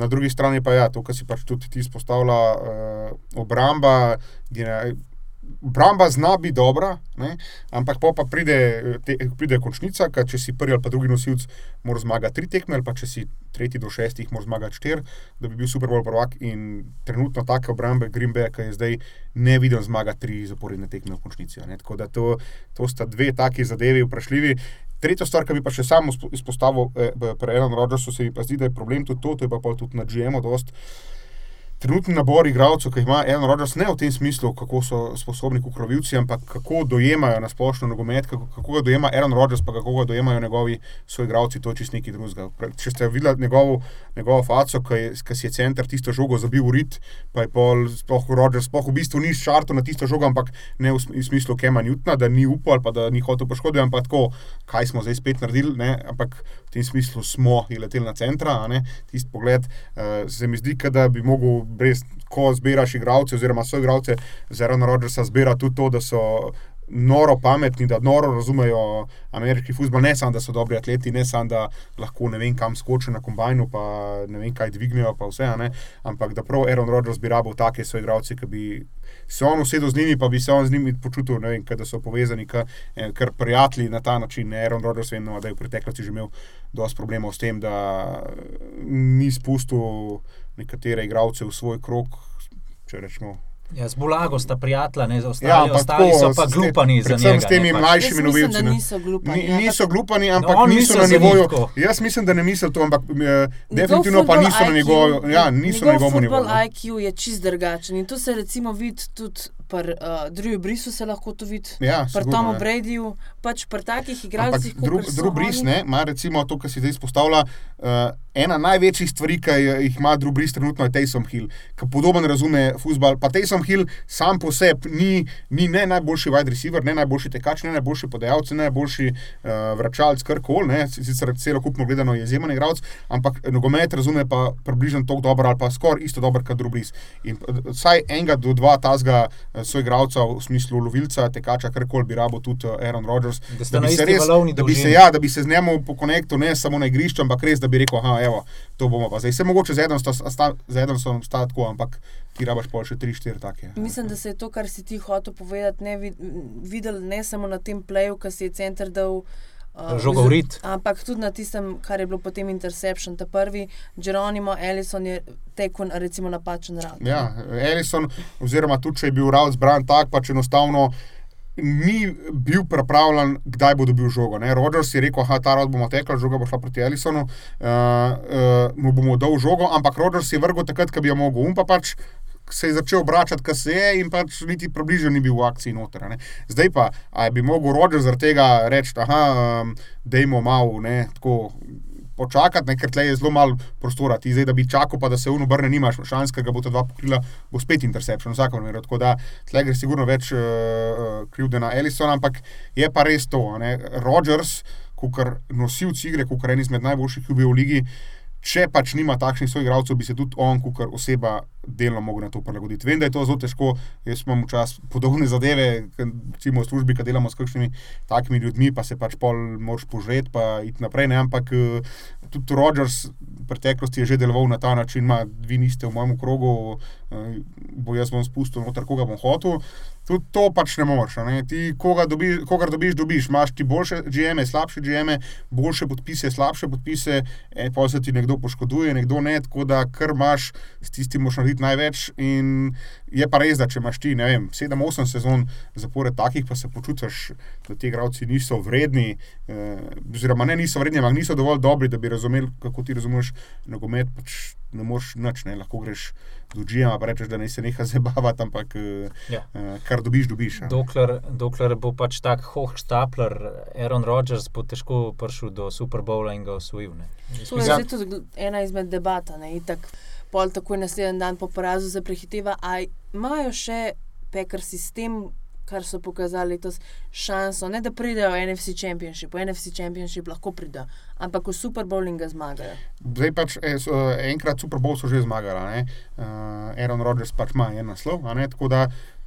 na drugi strani pa je ja, to, kar si pač tudi ti izpostavlja, uh, obramba. Je, Bramba zna biti dobra, ne? ampak pa pride, te, pride končnica, kaj če si prvi ali pa drugi nosilc, mora zmagati tri tekme, ali pa če si tretji do šestih, mora zmagati štiri, da bi bil super bolj prvak. In trenutno take obrambe Green Bay, ki je zdaj ne viden zmagati tri zaporedne tekme v končnici. Tako da to, to sta dve taki zadevi vprašljivi. Tretja stvar, ki bi pa še samo izpostavil, eh, pri enem Rodžersu se mi pa zdi, da je problem tudi to, to je pa tudi na GM-u dosti trenutni nabor igralcev, ki jih ima Aaron Rodgers, ne v tem smislu, kako so sposobni kukrovilci, ampak kako dojemajo na splošno nogomet, kako, kako ga dojema Aaron Rodgers, pa kako ga dojemajo njegovi soigralci, to čist neki drugega. Če ste videli njegovo, njegovo faco, ki si je center tisto žogo zabil v rit, pa je pol, sploh Rodgers, sploh v bistvu ni šarto na tisto žogo, ampak ne v, smislu Kema Newtona, da ni upal pa da ni hotel poškoditi, ampak tako, kaj smo zdaj spet naredili, ne? ampak tem smislu smo leteli na centra, tisti pogled, uh, se mi zdi, da bi mogel brez, ko zbiraš igralce, oziroma so igralce, zelo Rodžersa zbira tudi to, da so noro pametni, da noro razumejo ameriški futbol, ne samo, da so dobri atleti, ne samo, da lahko ne vem kam skočijo na kombajnu, pa ne vem kaj dvignejo, pa vse, ampak da prav Aaron Rodgers bi rabo take svoje igralce, ki bi se on usedel z njimi, pa bi se on z njimi počutil, vem, da so povezani, eh, ker prijatelji na ta način, ne Aaron Rodgers, vem, no, da je v preteklosti že imel dosti problemov s tem, da ni spustil nekatere igralce v svoj krog, če rečemo. Ja, z Bulago sta prijatelja, ne za ostale. Ja, ostali tako, so pa glupani za njega. S temi mlajšimi novinci. Niso glupani. Ni, niso glupani, ampak no, niso na nivoju. Jaz mislim, da ne mislijo to, ampak uh, definitivno pa niso IQ, na njegovem. Ja, niso na njegovem nivoju. IQ je čist drugačen in to se recimo vidi tudi pri uh, Drewu Brisu se lahko to vidi, ja, pri Tomu Bradyju, pač pri takih igralcih. Drew Bris, ne, ima recimo to, kar si zdaj izpostavlja. Uh, ena največjih stvari, ki jih ima Drew Bris trenutno, je Taysom Hill, ki podobno razume futbol. Pa Taysom Hill sam po sebi ni, ni ne najboljši wide receiver, ne najboljši tekač, ne najboljši podajalec, ne najboljši uh, vračalec, kar koli, sicer celokupno gledano je izjemen igralec, ampak nogomet razume pa približno tako dobro ali pa skoraj isto dobro kot Drew Bris. In vsaj enega do dva tazga soigralca v smislu lovilca, tekača, kar koli bi rabo tudi Aaron Rodgers. Da, da, bi se, res, da, bi se, ja, da bi se z njim pokonektil ne samo na igrišču, ampak res, da bi rekel, aha, evo, to bomo pa zdaj. Se mogoče z enim sta tako, ampak ti rabaš pol še 3-4 take. Mislim, da se je to, kar si ti hotel povedati, ne vid videl ne samo na tem pleju, ki si je center dal. Uh. Ampak tudi na tistem, kar je bilo potem Interception, ta prvi, Geronimo, Ellison je tekel recimo napačen rad. Ja, Ellison, oziroma tudi če je bil rad zbran tak, pač enostavno ni bil pripravljen, kdaj bo dobil žogo. Ne? Rogers je rekel, da ta rod bomo tekli, žoga bo šla proti Ellisonu, uh, uh, mu bomo dal žogo, ampak Rogers je vrgel takrat, ko bi jo mogel. Um pa pač se je začel obračati, kar se je, in pač niti približno ni bil v akciji noter. Ne? Zdaj pa, ali bi mogel Rogers zaradi tega reči, da um, dajmo malo, ne, tako počakati, ker tle je zelo malo prostora. Ti zdaj, da bi čakal, pa da se uno brne, nimaš šans, ker ga bo ta dva pokrila, bo spet interception, vsak primer. Tako da tle gre sigurno več uh, krivde na Ellison, ampak je pa res to. Ne. Rogers, kukar nosilc igre, kukar en izmed najboljših ljubi v ligi. Če pač nima takšnih svojih igralcev, bi se tudi on, kot oseba, delno mogel na to prilagoditi. Vem, da je to zelo težko, jaz imam včasih podobne zadeve, recimo v službi, ki delamo s kakšnimi takimi ljudmi, pa se pač pol moš požreti, pa iti naprej. Ne? Ampak eh, tudi Rogers v preteklosti je že deloval na ta način, da vi niste v mojem krogu, bo jaz bom spustil noter, koga bom hotel. Tudi to pač ne moreš. Ne? Ti, koga dobi, dobiš, dobiš. Imáš ti boljše GM-e, slabše GM-e, boljše podpise, slabše podpise, e, pa se ti nekdo poškoduje, nekdo ne, tako da kar imaš, s tistim moš narediti največ. In je pa res, da če imaš ti, ne vem, 7-8 sezon zapored takih, pa se počutiš, da ti igravci niso vredni, eh, oziroma ne niso vredni, ampak niso dovolj dobri, da bi razumeli, kako ti razumeš nogomet. Pač ne moreš nič, ne lahko greš do Džija, pa rečeš, da ne se neha [LAUGHS] zabavati, ampak eh, ja. uh, kar dobiš, dobiš. Dokler, dokler bo pač tak hohštapler, Aaron Rodgers bo težko prišel do Super Bowla in ga osvojil. To je zdaj tudi ena izmed debat. Pol tako naslednji dan po porazu za prehiteva. Ali imajo še pekar sistem, kar so pokazali letos, šanso, ne da pridejo v NFC Championship, v NFC Championship lahko pridejo, ampak v Super Bowlu ga zmagajo. Zdaj pač eh, so, enkrat Super Bowl so že zmagali, uh, Aaron Rodgers pač ima en naslov.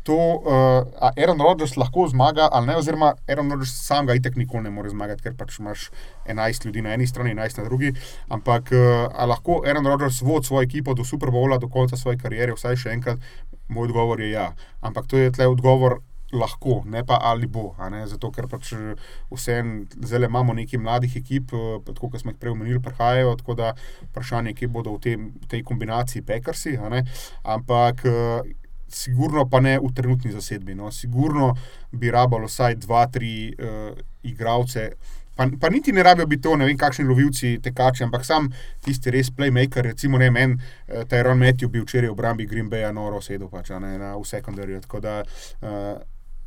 To, uh, Aaron Rodgers lahko zmaga, ali ne, oziroma Aaron Rodgers sam ga itek nikoli ne more zmagati, ker pač imaš 11 ljudi na eni strani, 11 na drugi. Ampak uh, lahko Aaron Rodgers vodi svojo ekipo do Super Bowla, do konca svoje kariere, vsaj še enkrat. Moj odgovor je ja. Ampak to je tle odgovor lahko, ne pa ali bo. Zato, ker pač eh, vseeno zelo imamo nekaj mladih ekip, eh, tako kot smo jih prej omenili, prihajajo. Tako da vprašanje, kje bodo v tem, tej kombinaciji pekarsi. Ampak. Eh, sigurno pa ne v trenutni zasedbi. No. Sigurno bi rabalo vsaj dva, tri uh, igralce, pa, pa niti ne rabijo biti to, ne vem, kakšni lovilci, tekači, ampak sam tisti res playmaker, recimo ne men, uh, Tyron Matthew bil včeraj v obrambi Green Bay, noro sedel pač ne, na, v sekundarju. Tako da uh,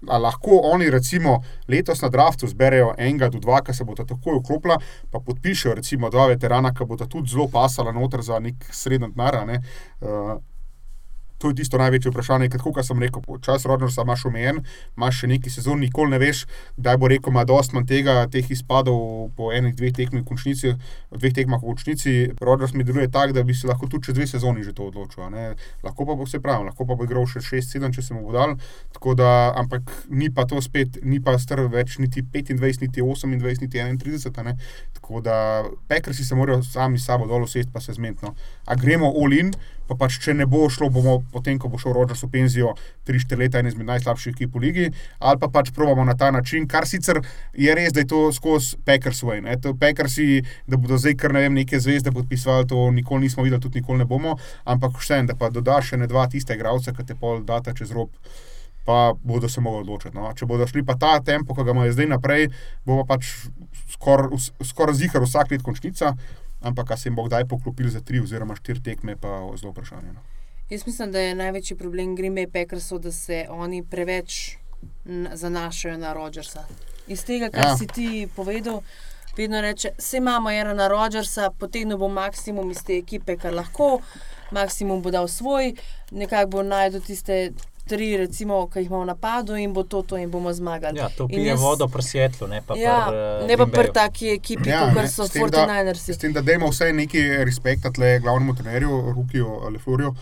lahko oni, recimo, letos na draftu zberejo enega do dva, ki se bo ta takoj vklopila, pa podpišejo, recimo, dva veterana, ki bo ta tudi zelo pasala noter za nek srednji denar. Ne? Uh, To je tisto največje vprašanje, ker kot sem rekel, čas rodnosti imaš omejen, imaš še neki sezon, nikoli ne veš, kdaj bo rekel, ima dost manj tega, teh izpadov po enih, dveh tekmih v končnici, dveh tekmah v končnici. Rodnost mi deluje tako, da bi se lahko tudi čez dve sezoni že to odločil. Lahko pa bo vse prav, lahko pa bo igral še 6-7, če se mu bo dal. Da, ampak ni pa to spet, ni pa star več niti 25, niti 28, niti 31. Tako da pekrsi se morajo sami s sabo dol usesti, pa se zmeniti. No. A gremo all-in pa pač, če ne bo šlo, bomo potem, ko bo šel Rogers v penzijo, 3-4 leta en izmed najslabših ekip v ligi, ali pa pač probamo na ta način, kar sicer je res, da je to skozi Packers svoj. Packers, da bodo zdaj kar ne vem, neke zvezde podpisovali, to nikoli nismo videli, tudi nikoli ne bomo, ampak še en, da pa dodaš še ne dva tiste igralce, ki te pol data čez rob. Pa bodo se mogli odločiti. No. Če bodo šli pa ta tempo, ki ga imajo zdaj naprej, bo pa pač skoraj skor zihar vsak let končnica ampak se jim bo kdaj poklopil za tri oziroma štiri tekme, pa je zelo vprašanje. No. Jaz mislim, da je največji problem Green Bay Packers, da se oni preveč zanašajo na Rogersa. Iz tega, kar ja. si ti povedal, vedno reče, vse imamo ena na Rogersa, potem bo maksimum iz te ekipe, kar lahko, maksimum bo dal svoj, nekako bo najdel tiste tri, recimo, ki jih imamo v napadu, in bo to, to in bomo zmagali. Ja, to pije jaz, vodo pri svetlu, ne pa ja, pri uh, ne pa pri taki ekipi, ja, kot so Fortinersi. S tem, da dajmo vse nekaj respekta tle glavnemu trenerju, Rukiju Lefurju.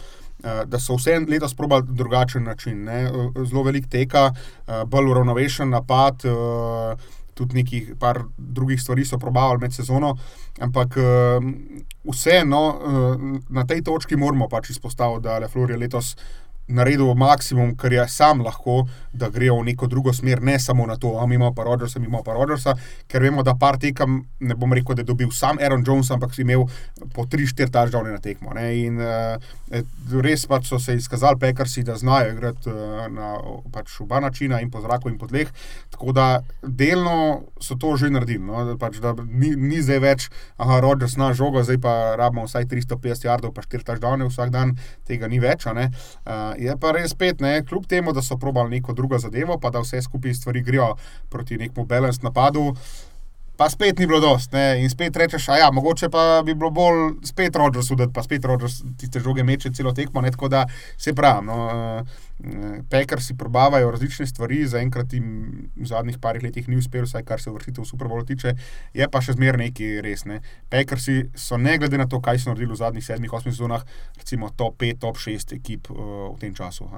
Eh, da so vse letos probali drugačen način, ne? zelo velik teka, eh, bolj uravnovešen napad, tudi nekaj par drugih stvari so probavali med sezono, ampak vseeno na tej točki moramo pač izpostaviti, da Le Flor je letos naredil maksimum, kar je sam lahko, da gre v neko drugo smer, ne samo na to, da imamo pa Rodžersa, imamo pa Rodžersa, ker vemo, da par tekem, ne bom rekel, da je dobil sam Aaron Jones, ampak si imel po 3-4 tažavne na tekmo. Ne? In uh, res pač so se izkazali pekarsi, da znajo igrati uh, na pač oba načina in po zraku in po tleh. Tako da delno so to že naredili. No? Pač, ni, ni zdaj več, aha, Rodžers na žogo, zdaj pa rabimo vsaj 350 jardov, pa 4 tažavne vsak dan, tega ni več. Uh, je pa res spet, ne, kljub temu, da so probali neko drugo zadevo, pa da vse skupaj stvari grejo proti nekemu balans napadu. Pa spet ni bilo dost, ne? in spet rečeš, a ja, mogoče pa bi bilo bolj spet Rodžers udati, pa spet Rodžers tiste žoge meče celo tekmo, ne? tako da se pravi. No, Pekar si probavajo različne stvari, zaenkrat jim v zadnjih parih letih ni uspelo, vsaj kar se vrstitev v Super Bowl tiče, je pa še zmeraj neki res. Ne. Pekar si so, ne glede na to, kaj so naredili v zadnjih sedmih, osmih sezonah, recimo top 5, top 6 ekip uh, v tem času.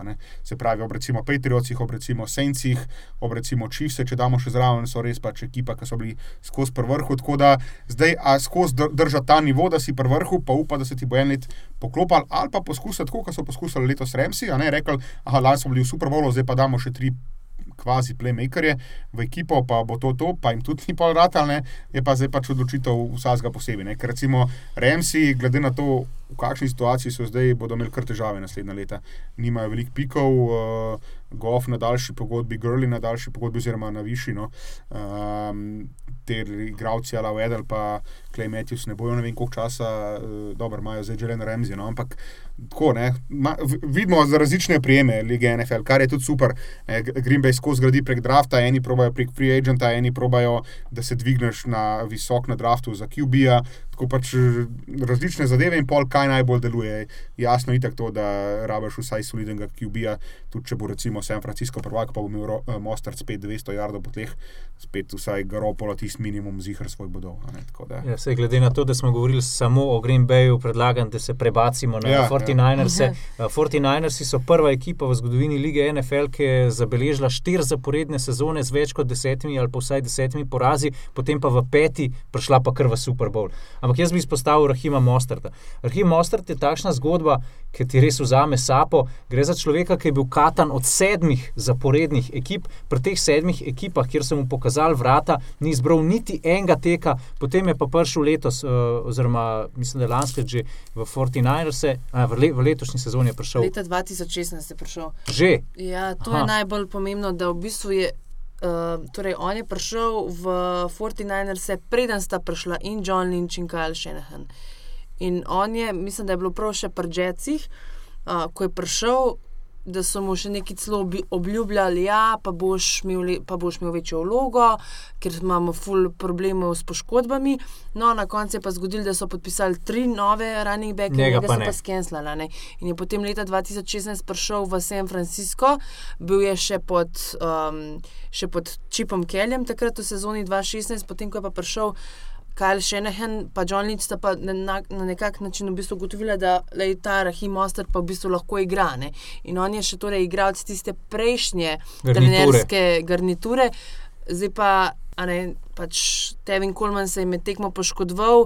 Se pravi, ob recimo Patriotih, ob recimo Sencih, ob recimo Čivse, če damo še zraven, so res pač ekipa, ki so bili skozi prvrhu. Tako da zdaj, a skozi držati ta nivo, da si prvrhu, pa upa, da se ti bo en let poklopal, ali pa poskusiti tako, kot so poskusili letos Remsi, a ne rekli aha, lani smo bili v Super Bowlu, zdaj pa damo še tri kvazi playmakerje v ekipo, pa bo to to, pa jim tudi ni pol ratalne, je pa zdaj pač odločitev vsakega posebej. Ne? Ker recimo Remsi, glede na to, v kakšni situaciji so zdaj, bodo imeli kar težave naslednja leta. Nimajo veliko pikov, uh, Goff na daljši pogodbi, Grli na daljši pogodbi, oziroma na višino. Um, Ter igravci, ala Vedel, pa Klej Matthews, ne bojo ne vem koliko časa, uh, dobro, imajo zdaj že le na Remzi. No? Ampak tako, ne, ma, vidimo za različne prijeme lige NFL, kar je tudi super. Ne, Green Bay skozi gradi prek drafta, eni probajo prek free agenta, eni probajo, da se dvigneš na visok na draftu za QB-ja. Tako pač različne zadeve in pol, kaj najbolj deluje. Jasno je tako, da rabiš vsaj solidnega QB-ja, tudi če bo recimo San Francisco prvak, pa bo imel uh, Mostard spet 200 jardov po tleh, spet vsaj Garopolo tisti minimum zihar svoj bodov. Ja, glede na to, da smo govorili samo o Green Bayu, predlagam, da se prebacimo na ja, 49ers. Ja. 49ers so prva ekipa v zgodovini lige NFL, ki je zabeležila štiri zaporedne sezone z več kot desetimi ali pa vsaj desetimi porazi, potem pa v peti prišla pa kar v Super Bowl. Ampak jaz bi izpostavil Rahima Mostrata. Rahim Mostrat je takšna zgodba, ki ti res vzame sapo. Gre za človeka, ki je bil katan od sedmih zaporednih ekip. Pri teh sedmih ekipah, kjer sem mu pokazal vrata, ni izbral niti enega teka, potem je pa prišel letos, uh, oziroma mislim, da je lansko že v 49ers, v, le, v letošnji sezoni je prišel. Leta 2016 je prišel. Že. Ja, to Aha. je najbolj pomembno, da v bistvu je. Uh, torej, on je prišel v 49ers, preden sta prišla in John Lynch in Kyle Shanahan. In on je, mislim, da je bilo prav še pri Jetsih, uh, ko je prišel, da so mu še nekaj celo obljubljali, ja, pa, pa boš imel večjo vlogo, ker imamo ful problemov s poškodbami. No, na koncu je pa zgodilo, da so podpisali tri nove running backe, ki so pa skenslali. In je potem leta 2016 prišel v San Francisco, bil je še pod, um, še pod Čipom Keljem, takrat v sezoni 2016, potem ko je pa prišel. Kajl Šenehen in John Lynch sta pa na, na, na nek način v bistvu ugotovila, da je ta Rahim Oster pa v bistvu lahko igra. Ne? In on je še torej igral tiste prejšnje trenerske garniture, zdaj pa. Ne, pač Tevin Coleman se je med tekmo poškodoval,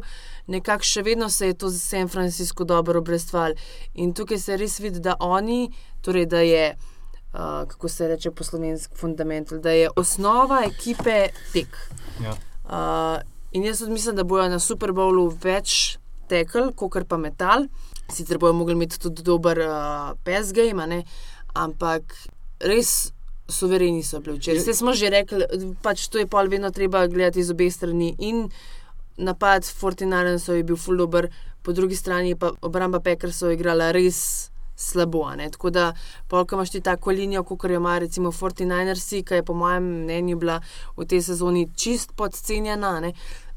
nekako še vedno se je to za San Francisco dobro obrestval. In tukaj se res vidi, da oni, torej da je, uh, kako se reče po slovenski fundament, da je osnova ekipe tek. Ja. Uh, In jaz mislim, da bojo na Super Bowlu več tekel, kot pa metal. Sicer bojo mogli imeti tudi dober uh, pes game, ampak res suvereni so bili včeraj. Vse smo že rekli, pač to je pol vedno treba gledati iz obeh strani. In napad Fortinarensa je bil full dober, po drugi strani pa obramba Pekersov igrala res slabo. Tako da, polk imaš ti tako linijo, kot jo ima recimo 49ers, ki je po mojem mnenju bila v tej sezoni čist podcenjena. Ne?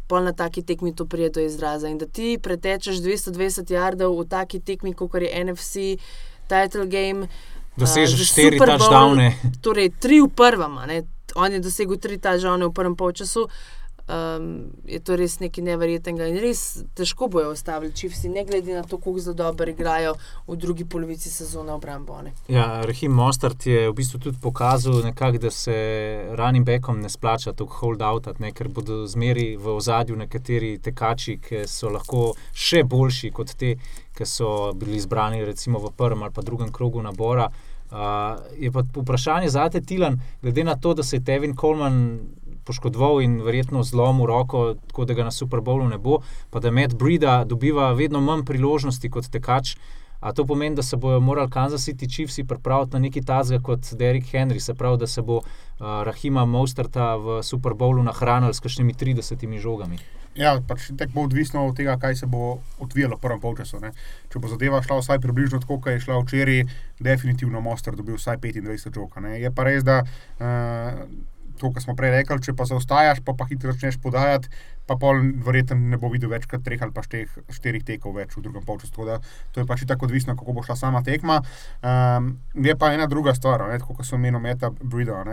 Pol na taki tekmi to prije do izraza. In da ti pretečeš 220 jardov v taki tekmi, kot je NFC, title game. Dosežeš štiri touchdowne. Torej, tri v prvem, on je dosegel tri touchdowne v prvem polčasu. Um, je to res nekaj neverjetnega in res težko bojo ostavili čivsi, ne glede na to, kako zelo dobro igrajo v drugi polovici sezone obrambone. Ja, Rahim Mostart je v bistvu tudi pokazal, nekak, da se ranim bekom ne splača tako hold out, ne, ker bodo zmeri v ozadju nekateri tekači, ki so lahko še boljši kot te, ki so bili izbrani recimo v prvem ali pa drugem krogu nabora. Uh, je pa vprašanje za te Tilan, glede na to, da se je Tevin Coleman poškodoval in verjetno zlomil roko, tako da ga na Super Bowlu ne bo, pa da Matt Brida dobiva vedno manj priložnosti kot tekač. A to pomeni, da se bodo morali Kansas City Chiefs pripraviti na neki tazga kot Derek Henry, se pravi, da se bo uh, Rahima Mosterta v Super Bowlu nahranil s kakšnimi 30 žogami. Ja, pač tako bo odvisno od tega, kaj se bo odvijalo v prvem polčasu. Ne. Če bo zadeva šla vsaj približno tako, kot je šla včeraj, definitivno Mostar dobil vsaj 25 žog. Je pa res, da uh, to, kar smo prej rekli, če pa zaostajaš, pa, pa hitro začneš podajati, pa pol verjetno ne bo videl več kot treh ali pa šteh, štirih tekov več v drugem polčasu. To je pač tako odvisno, kako bo šla sama tekma. Um, je pa ena druga stvar, kot so menili Meta Brida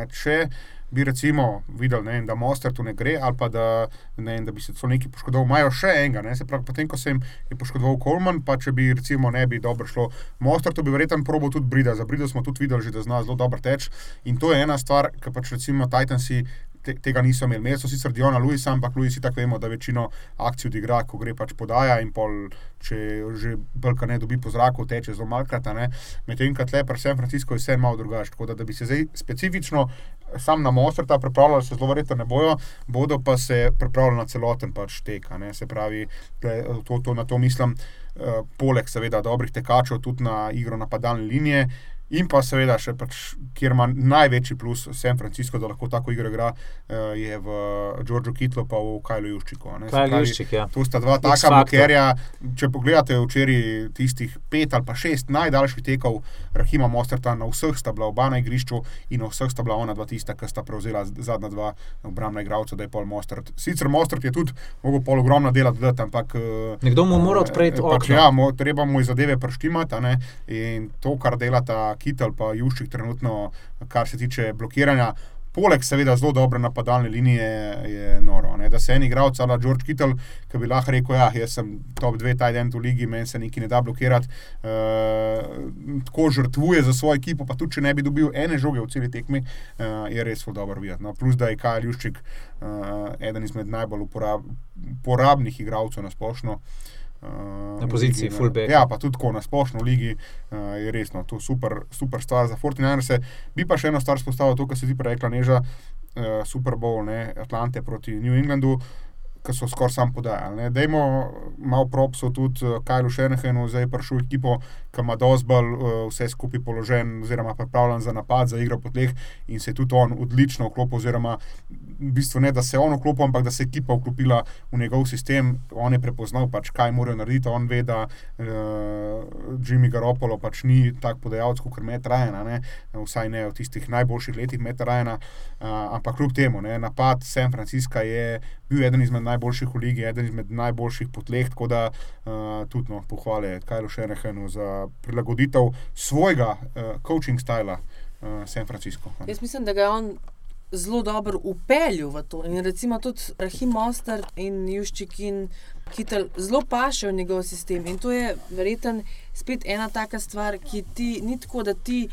bi recimo videli, ne, da Mostar tu ne gre, ali pa da, ne, da bi se to neki poškodoval. Imajo še enega, ne, se pravi, potem, ko se jim je poškodoval Kolman, pa če bi recimo ne bi dobro šlo Mostar, to bi verjetno probo tudi Brida. Za Brida smo tudi videli, že, da zna zelo dobro teč. In to je ena stvar, ki pač recimo Titansi te, tega niso imeli. Imeli so sicer Diona Luisa, ampak Luis tako vemo, da večino akcij odigra, ko gre pač podaja in pol, če že brka ne dobi po zraku, teče zelo malkrat. Medtem, ko tle, pa San Francisco je vse malo drugače. Tako da, da bi se zdaj specifično sam na Mostar ta pripravljali, se zelo verjetno ne bojo, bodo pa se pripravljali na celoten pač tek. Se pravi, to, to, na to mislim. Uh, poleg, seveda, dobrih tekačev, tudi na igro napadalne linije, In pa seveda, še pač, kjer ima največji plus San Francisco, da lahko tako igro igra, eh, je v Džordžu Kitlu in v Kajlu Juščiku. Juščik, ja. Tu sta dva taka blokerja. Če pogledate včeraj tistih pet ali pa šest najdaljših tekov Rahima Mosterta, na vseh sta bila oba na igrišču in na vseh sta bila ona dva tista, ki sta prevzela zadnja dva obrambna igralca, da je pol Mostert. Sicer Mostert je tudi mogel pol ogromno dela dodati, ampak. Eh, Nekdo mu mora odpreti pač, okno. Ja, mo, treba mu zadeve prštimati in to, kar delata. Kitel pa Juščik trenutno, kar se tiče blokiranja. Poleg, seveda, zelo dobre napadalne linije je noro. Ne? Da se en igralec, ali George Kittel, ki bi lahko rekel: Ja, jaz sem top 2, taj den v ligi, meni se nekaj ne da blokirati, uh, tako žrtvuje za svojo ekipo, pa tudi če ne bi dobil ene žoge v celi tekmi, uh, je res zelo dobro videti. No? Plus, da je Kajal Juščik uh, eden izmed najbolj uporab, uporabnih igralcev na splošno. Uh, na poziciji fullback. Ja, pa tudi na splošno v ligi uh, je resno, to je super, super stvar za Fortinanders. Bi pa še eno stvar spostavil, to, kar si ti prej rekla, neža uh, Super Bowl, ne, Atlante proti New Englandu. Ki so skoraj sam podajali. Dajmo malo propsov tudi uh, Kajlu Šenehenu, zdaj prišel ekipo, ki ima dozbal uh, eh, vse skupaj položen, oziroma pripravljen za napad, za igro po tleh in se je tudi on odlično vklopil, oziroma v bistvu ne, da se je on vklopil, ampak da se je ekipa vklopila v njegov sistem. On je prepoznal, pač, kaj morajo narediti. On ve, da uh, Jimmy Garoppolo pač ni tak podajalec, kot je Metrajana, vsaj ne v tistih najboljših letih Metrajana, uh, ampak kljub temu, ne, napad San Francisca je bil eden izmed najboljših v ligi, eden izmed najboljših potleh. Tako da uh, tudi no, pohvale Kajlu Šenehenu za prilagoditev svojega uh, coaching stila uh, San Francisco. Jaz mislim, da ga je on. Zelo dobro upeljal v to. In recimo tudi Rahim Mostar in Juščik in Kitel zelo paše v njegov sistem. In to je verjetno spet ena taka stvar, ki ti ni tako, da ti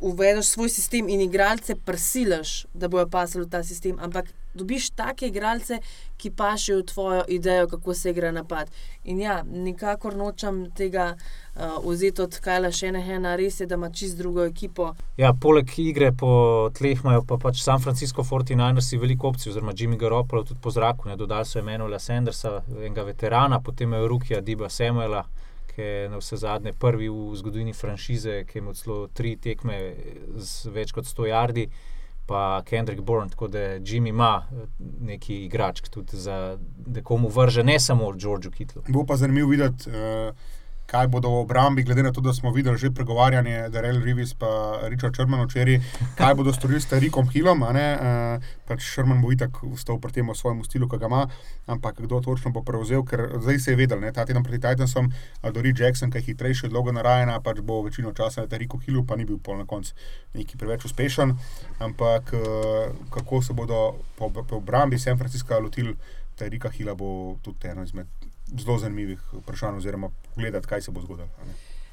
uvedeš svoj sistem in igralce prisilaš, da bojo pasali v ta sistem, ampak dobiš take igralce, ki pašejo tvojo idejo, kako se igra napad. In ja, nikakor nočem tega uh, vzeti od Kajla Šenehena, res je, da ima čist drugo ekipo. Ja, poleg igre po tleh imajo pa pač San Francisco 49ersi veliko opcij, oziroma Jimmy Garoppolo tudi po zraku, ne dodali so Emanuela Sandersa, enega veterana, potem je Rukija Diba Samuela ki je na vse zadnje prvi v zgodovini franšize, ki ima celo tri tekme z več kot 100 jardi, pa Kendrick Bourne, tako da Jimmy ima eh, neki igrač, tudi za, da komu vrže, ne samo Georgeu Kitlu. Bo pa zanimivo videti. Uh... kaj bodo v obrambi, glede na to, da smo videli že pregovarjanje Darrell Rivis in Richard Sherman včeraj, kaj bodo storili s Tarikom Hillom. Uh, pač Sherman bo itak vstal pri tem v svojem stilu, ki ga ima, ampak kdo točno bo prevzel, ker zdaj se je vedel, ne, ta teden proti Titansom, Dori Jackson, ki je hitrejši, dolgo narajena, pač bo večino časa na Tariku Hillu, pa ni bil pol na koncu neki preveč uspešen. Ampak uh, kako se bodo po, po obrambi San Francisca lotili Tarika Hilla, bo tudi eno izmed zelo zanimivih vprašanj, oziroma pogledati, kaj se bo zgodilo.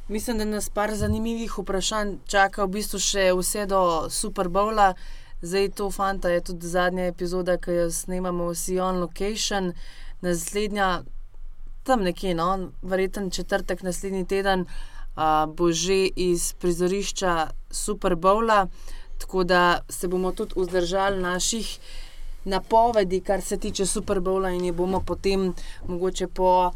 Mislim, da nas par zanimivih vprašanj čaka v bistvu še vse do Super Bowla. Zdaj to fanta je tudi zadnja epizoda, ki jo snemamo vsi on location. Naslednja, tam nekje, no, verjeten četrtek naslednji teden, a, bo že iz prizorišča Super Bowla, tako da se bomo tudi vzdržali naših napovedi, kar se tiče Super Bowla, in jih bomo potem mogoče po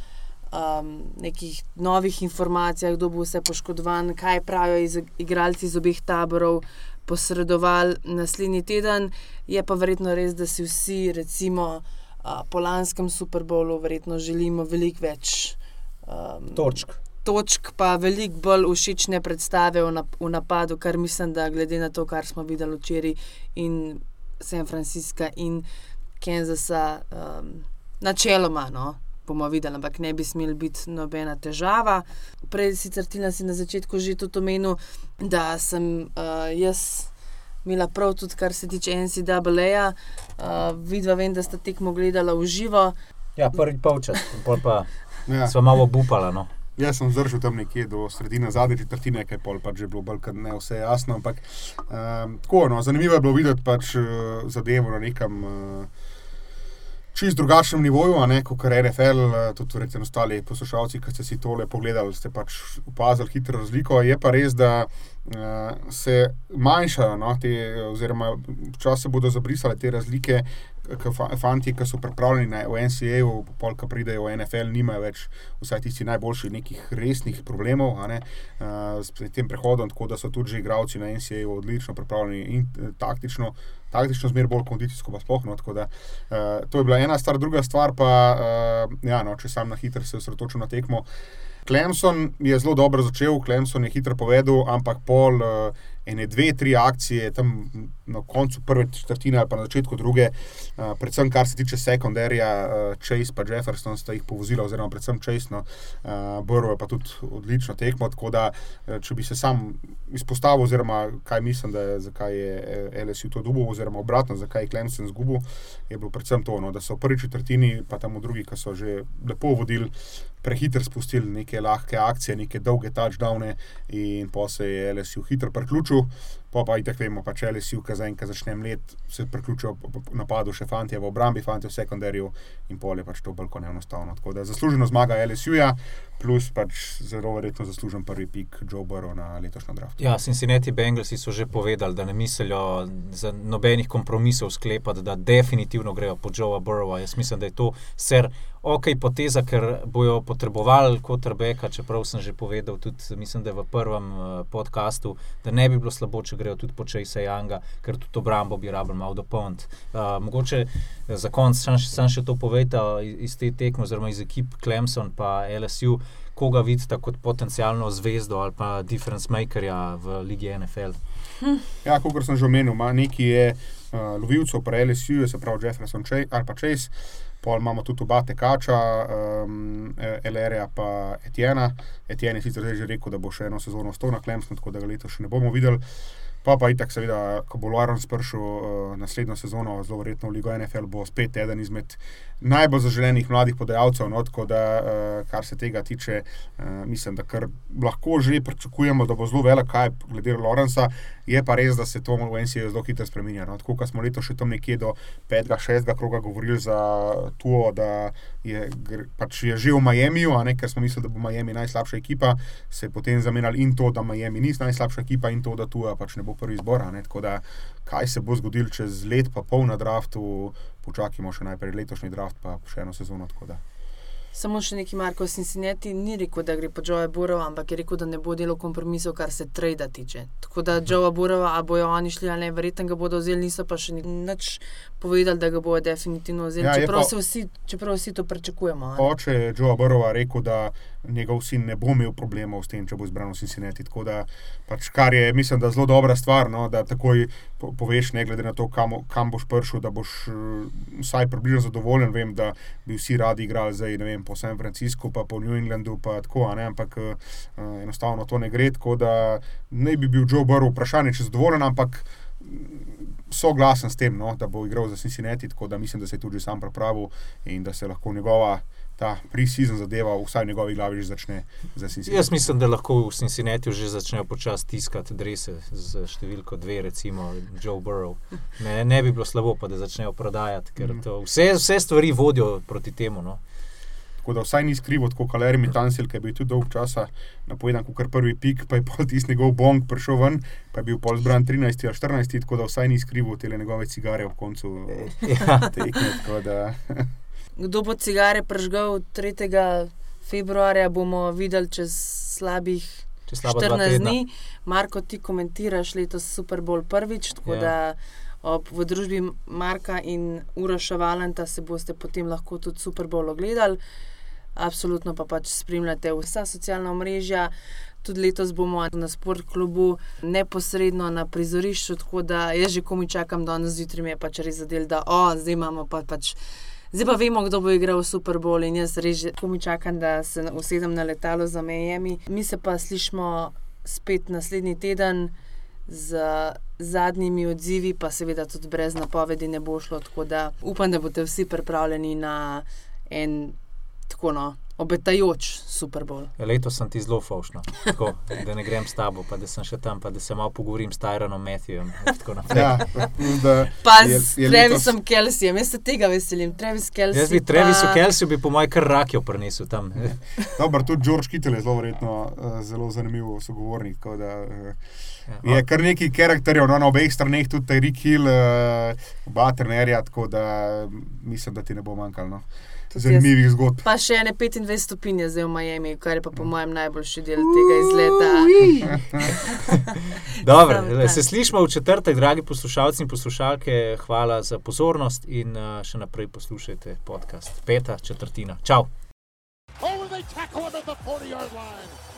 um, nekih novih informacijah, kdo bo vse poškodovan, kaj pravijo iz, igralci iz obeh taborov. Posredoval naslednji teden, je pa verjetno res, da si vsi, recimo, uh, po lanskem Super Bowlu, verjetno želimo veliko več um, točk. Točk, pa veliko bolj všečne predstave v, nap v napadu, kar mislim, da glede na to, kar smo videli včeraj in San Francisca in Kansasa, um, načeloma, no, bomo videli, ampak ne bi smel biti nobena težava. Prej si crtila si na začetku že tudi omenil, da sem uh, jaz. Mila prav tudi, kar se tiče NCAA-ja, uh, vidva vem, da ste tekmo gledala v živo. Ja, prvi polčas, pa ja. smo malo bupala. No. Jaz sem zdržal tam nekje do sredine zadnje četrtine, kaj pol pač že bilo bolj, ker ne vse je jasno. Ampak um, tako, no, zanimivo je bilo videti pač uh, zadevo na nekem. Uh, Čist drugačnem nivoju, kot je NFL, tudi recimo ostali poslušalci, ki ste si tole pogledali, ste pač opazili hitro razliko. Je pa res, da uh, se manjšajo, no, te, oziroma včasih bodo zabrisale te razlike, fanti, ki so pripravljeni na NCA-ju, polka pridejo v NFL, nimajo več, vsaj tisti najboljši, nekih resnih problemov ne, uh, s tem prehodom, tako da so tudi že igravci na NCA-ju odlično pripravljeni in uh, taktično. Taktično, zmeraj bolj kondicijsko, pa spohno. Uh, to je bila ena stvar, druga stvar pa, uh, ja, no, če sam na hitro se osredotočim na tekmo. Clemson je zelo dobro začel, Clemson je hitro povedal, ampak pol. Uh, ene, dve, tri akcije tam na koncu prve četrtine ali pa na začetku druge, uh, predvsem kar se tiče sekundarja, uh, Chase in Jefferson sta jih povozila, oziroma predvsem Chase, no, uh, Burrow je pa tudi odlično tekmo. Tako da, če bi se sam izpostavil, oziroma kaj mislim, da je, zakaj je LSU to dubo, oziroma obratno, zakaj je Clemson zgubil, je bilo predvsem to, no, da so v prvi četrtini, pa tam v drugi, ki so že lepo vodili. Prehiter spustili neke lahke akcije, neke dolge touchdowne, in pa se je LSU hitro priključil pa pa itek vemo, pa če le si v kazajn, ki začne mlet, se priključijo napadu še fanti v obrambi, fanti v sekundarju in pol je pač to kot enostavno. Tako da zasluženo zmaga LSU-ja, plus pač zelo verjetno zaslužen prvi pik Joe Burrow na letošnjem draftu. Ja, Cincinnati Bengalsi so že povedali, da ne mislijo za nobenih kompromisov sklepati, da definitivno grejo po Joea Burrowa. Jaz mislim, da je to ser ok, poteza, ker bojo potrebovali Rebeka, čeprav sem že povedal, tudi mislim, da v prvem uh, podkastu, da ne bi bilo slabo, če grejo tudi po Chase Younga, ker tudi obrambo bi rabili malo dopolniti. Uh, mogoče za konec sam, sam še to povejte iz te tekme, oziroma iz ekip Clemson in LSU. Koga vidite kot potencijalno zvezdo ali pa difference makerja v Ligi NFL? Hm. Ja, kot sem že omenil, nekaj je uh, lovilcev, pa LSU, se pravi Jefferson Chase, ali pa Chase. Pol imamo tudi oba tekača, um, Elerija in Etiena. Etien je sicer že rekel, da bo še eno sezono ostal na Klemsnu, tako da ga letos še ne bomo videli. Pa pa itak, seveda, ko bo Lawrence prišel uh, naslednjo sezono, zelo verjetno v Ligo NFL, bo spet eden izmed najbolj zaželenih mladih podajalcev. No, tako da, uh, kar se tega tiče, uh, mislim, da lahko že pričakujemo, da bo zelo velik kaj glede Lawrencea. Je pa res, da se to v NCA zelo hitro spremenja. No, tako kot smo letos še tam nekje do 5-6 kroga govorili za to, da je, pač je že v Miamiju, ker smo mislili, da bo Miami najslabša ekipa, se je potem zamenjali in to, da Miami ni najslabša ekipa in to, da tu pač ne bo prvi izbor. Tako da, kaj se bo zgodilo čez let, pa pol na draftu, počakajmo še najprej letošnji draft, pa še eno sezono. Samo še neki Marko Cincinnati ni rekel, da gre po Joe Borova, ampak je rekel, da ne bo delal kompromisov, kar se trada tiče. Tako da Joe Borova, a bojo oni šli ali ne, verjetno ga bodo vzeli, niso pa še nič povedali, da ga bodo definitivno vzeli. Ja, čeprav, pa- vsi, čeprav vsi to pričakujemo. Oče je Joe Burrowa rekel, da njegov sin ne bo imel problemov s tem, če bo izbran v Cincinnati. Tako da, pač, kar je, mislim, da zelo dobra stvar, no, da takoj poveš, ne glede na to, kam, kam boš prišel, da boš eh, vsaj približno zadovoljen. Vem, da bi vsi radi igrali zdaj, ne vem, po San Franciscu, pa po New Englandu, pa tako, ne, ampak eh, enostavno to ne gre. Tako da ne bi bil Joe Burrow vprašanje, če je zadovoljen, ampak soglasen s tem, no, da bo igral za Cincinnati, tako da mislim, da se je tudi sam pripravil in da se lahko njegova ta pre-season zadeva, vsaj v njegovi glavi, že začne za Cincinnati. Jaz mislim, da lahko v Cincinnati že začnejo počasi tiskati drese z številko dve, recimo Joe Burrow. Ne, ne bi bilo slabo, pa da začnejo prodajati, ker to, vse, vse stvari vodijo proti temu. No. Tako da vsaj ni skrivo, kot Lermi Tansil, ki je bil tudi dolg časa napovedan kot prvi pik, pa je pol tisti njegov bong prišel ven, pa je bil pol zbran 13 ali 14, tako da vsaj ni skrivo te njegove cigare v koncu Ja. tekme. [LAUGHS] Kdo bo cigare prežgal 3. februarja, bomo videli čez slabih Če slaba dva 14 tedna. dni. Marko, ti komentiraš letos Super Bowl prvič, tako Ja. da ob, v družbi Marka in Uroša Valenta se boste potem lahko tudi Super Bowl ogledali. Absolutno pa pač spremljate vsa socialna omrežja. Tudi letos bomo na sport klubu neposredno na prizorišču, tako da jaz že komi čakam, da danes zjutraj mi je pač res zadel, da o, zdaj imamo pa pač. Zdaj pa vemo, kdo bo igral v Super Bowl in jaz res komi čakam, da se usedem na letalo za Miami. Mi se pa slišmo spet naslednji teden z zadnjimi odzivi, pa seveda tudi brez napovedi ne bo šlo. Tako da upam, da boste vsi pripravljeni na en tako no, obetajoč Super Bowl. Ja, letos sem ti zelo faušno, tako, da ne grem s tabo, pa da sem še tam, pa da se malo pogovorim s Tyronom naprej. Ja, Pa je- s je letos- Travisom Kelseyjem, jaz se tega veselim. Travis Kelsey. Jaz bi pa- Travisu Kelsiju bi po mojem kar rakjo prinesel tam. Dobro, tudi George Kittel je zelo verjetno uh, zelo zanimiv sogovornik. Da, uh, Ja, je kar nekaj karakterjev no, na obeh straneh, tudi Rick Hill, uh, oba trenerja, tako da mislim, da ti ne bo manjkalo. No. Zanimivih zgodb. Pa še ene 25 stopinj je zdaj v Miami, kar je pa po mojem najboljši del tega izleta. [LAUGHS] Dobro, Sam le, se slišmo v četrtek, dragi poslušalci in poslušalke. Hvala za pozornost in uh, še naprej poslušajte podcast. Peta četrtina. Čau! Oh, they tackle him at the 40 yard line.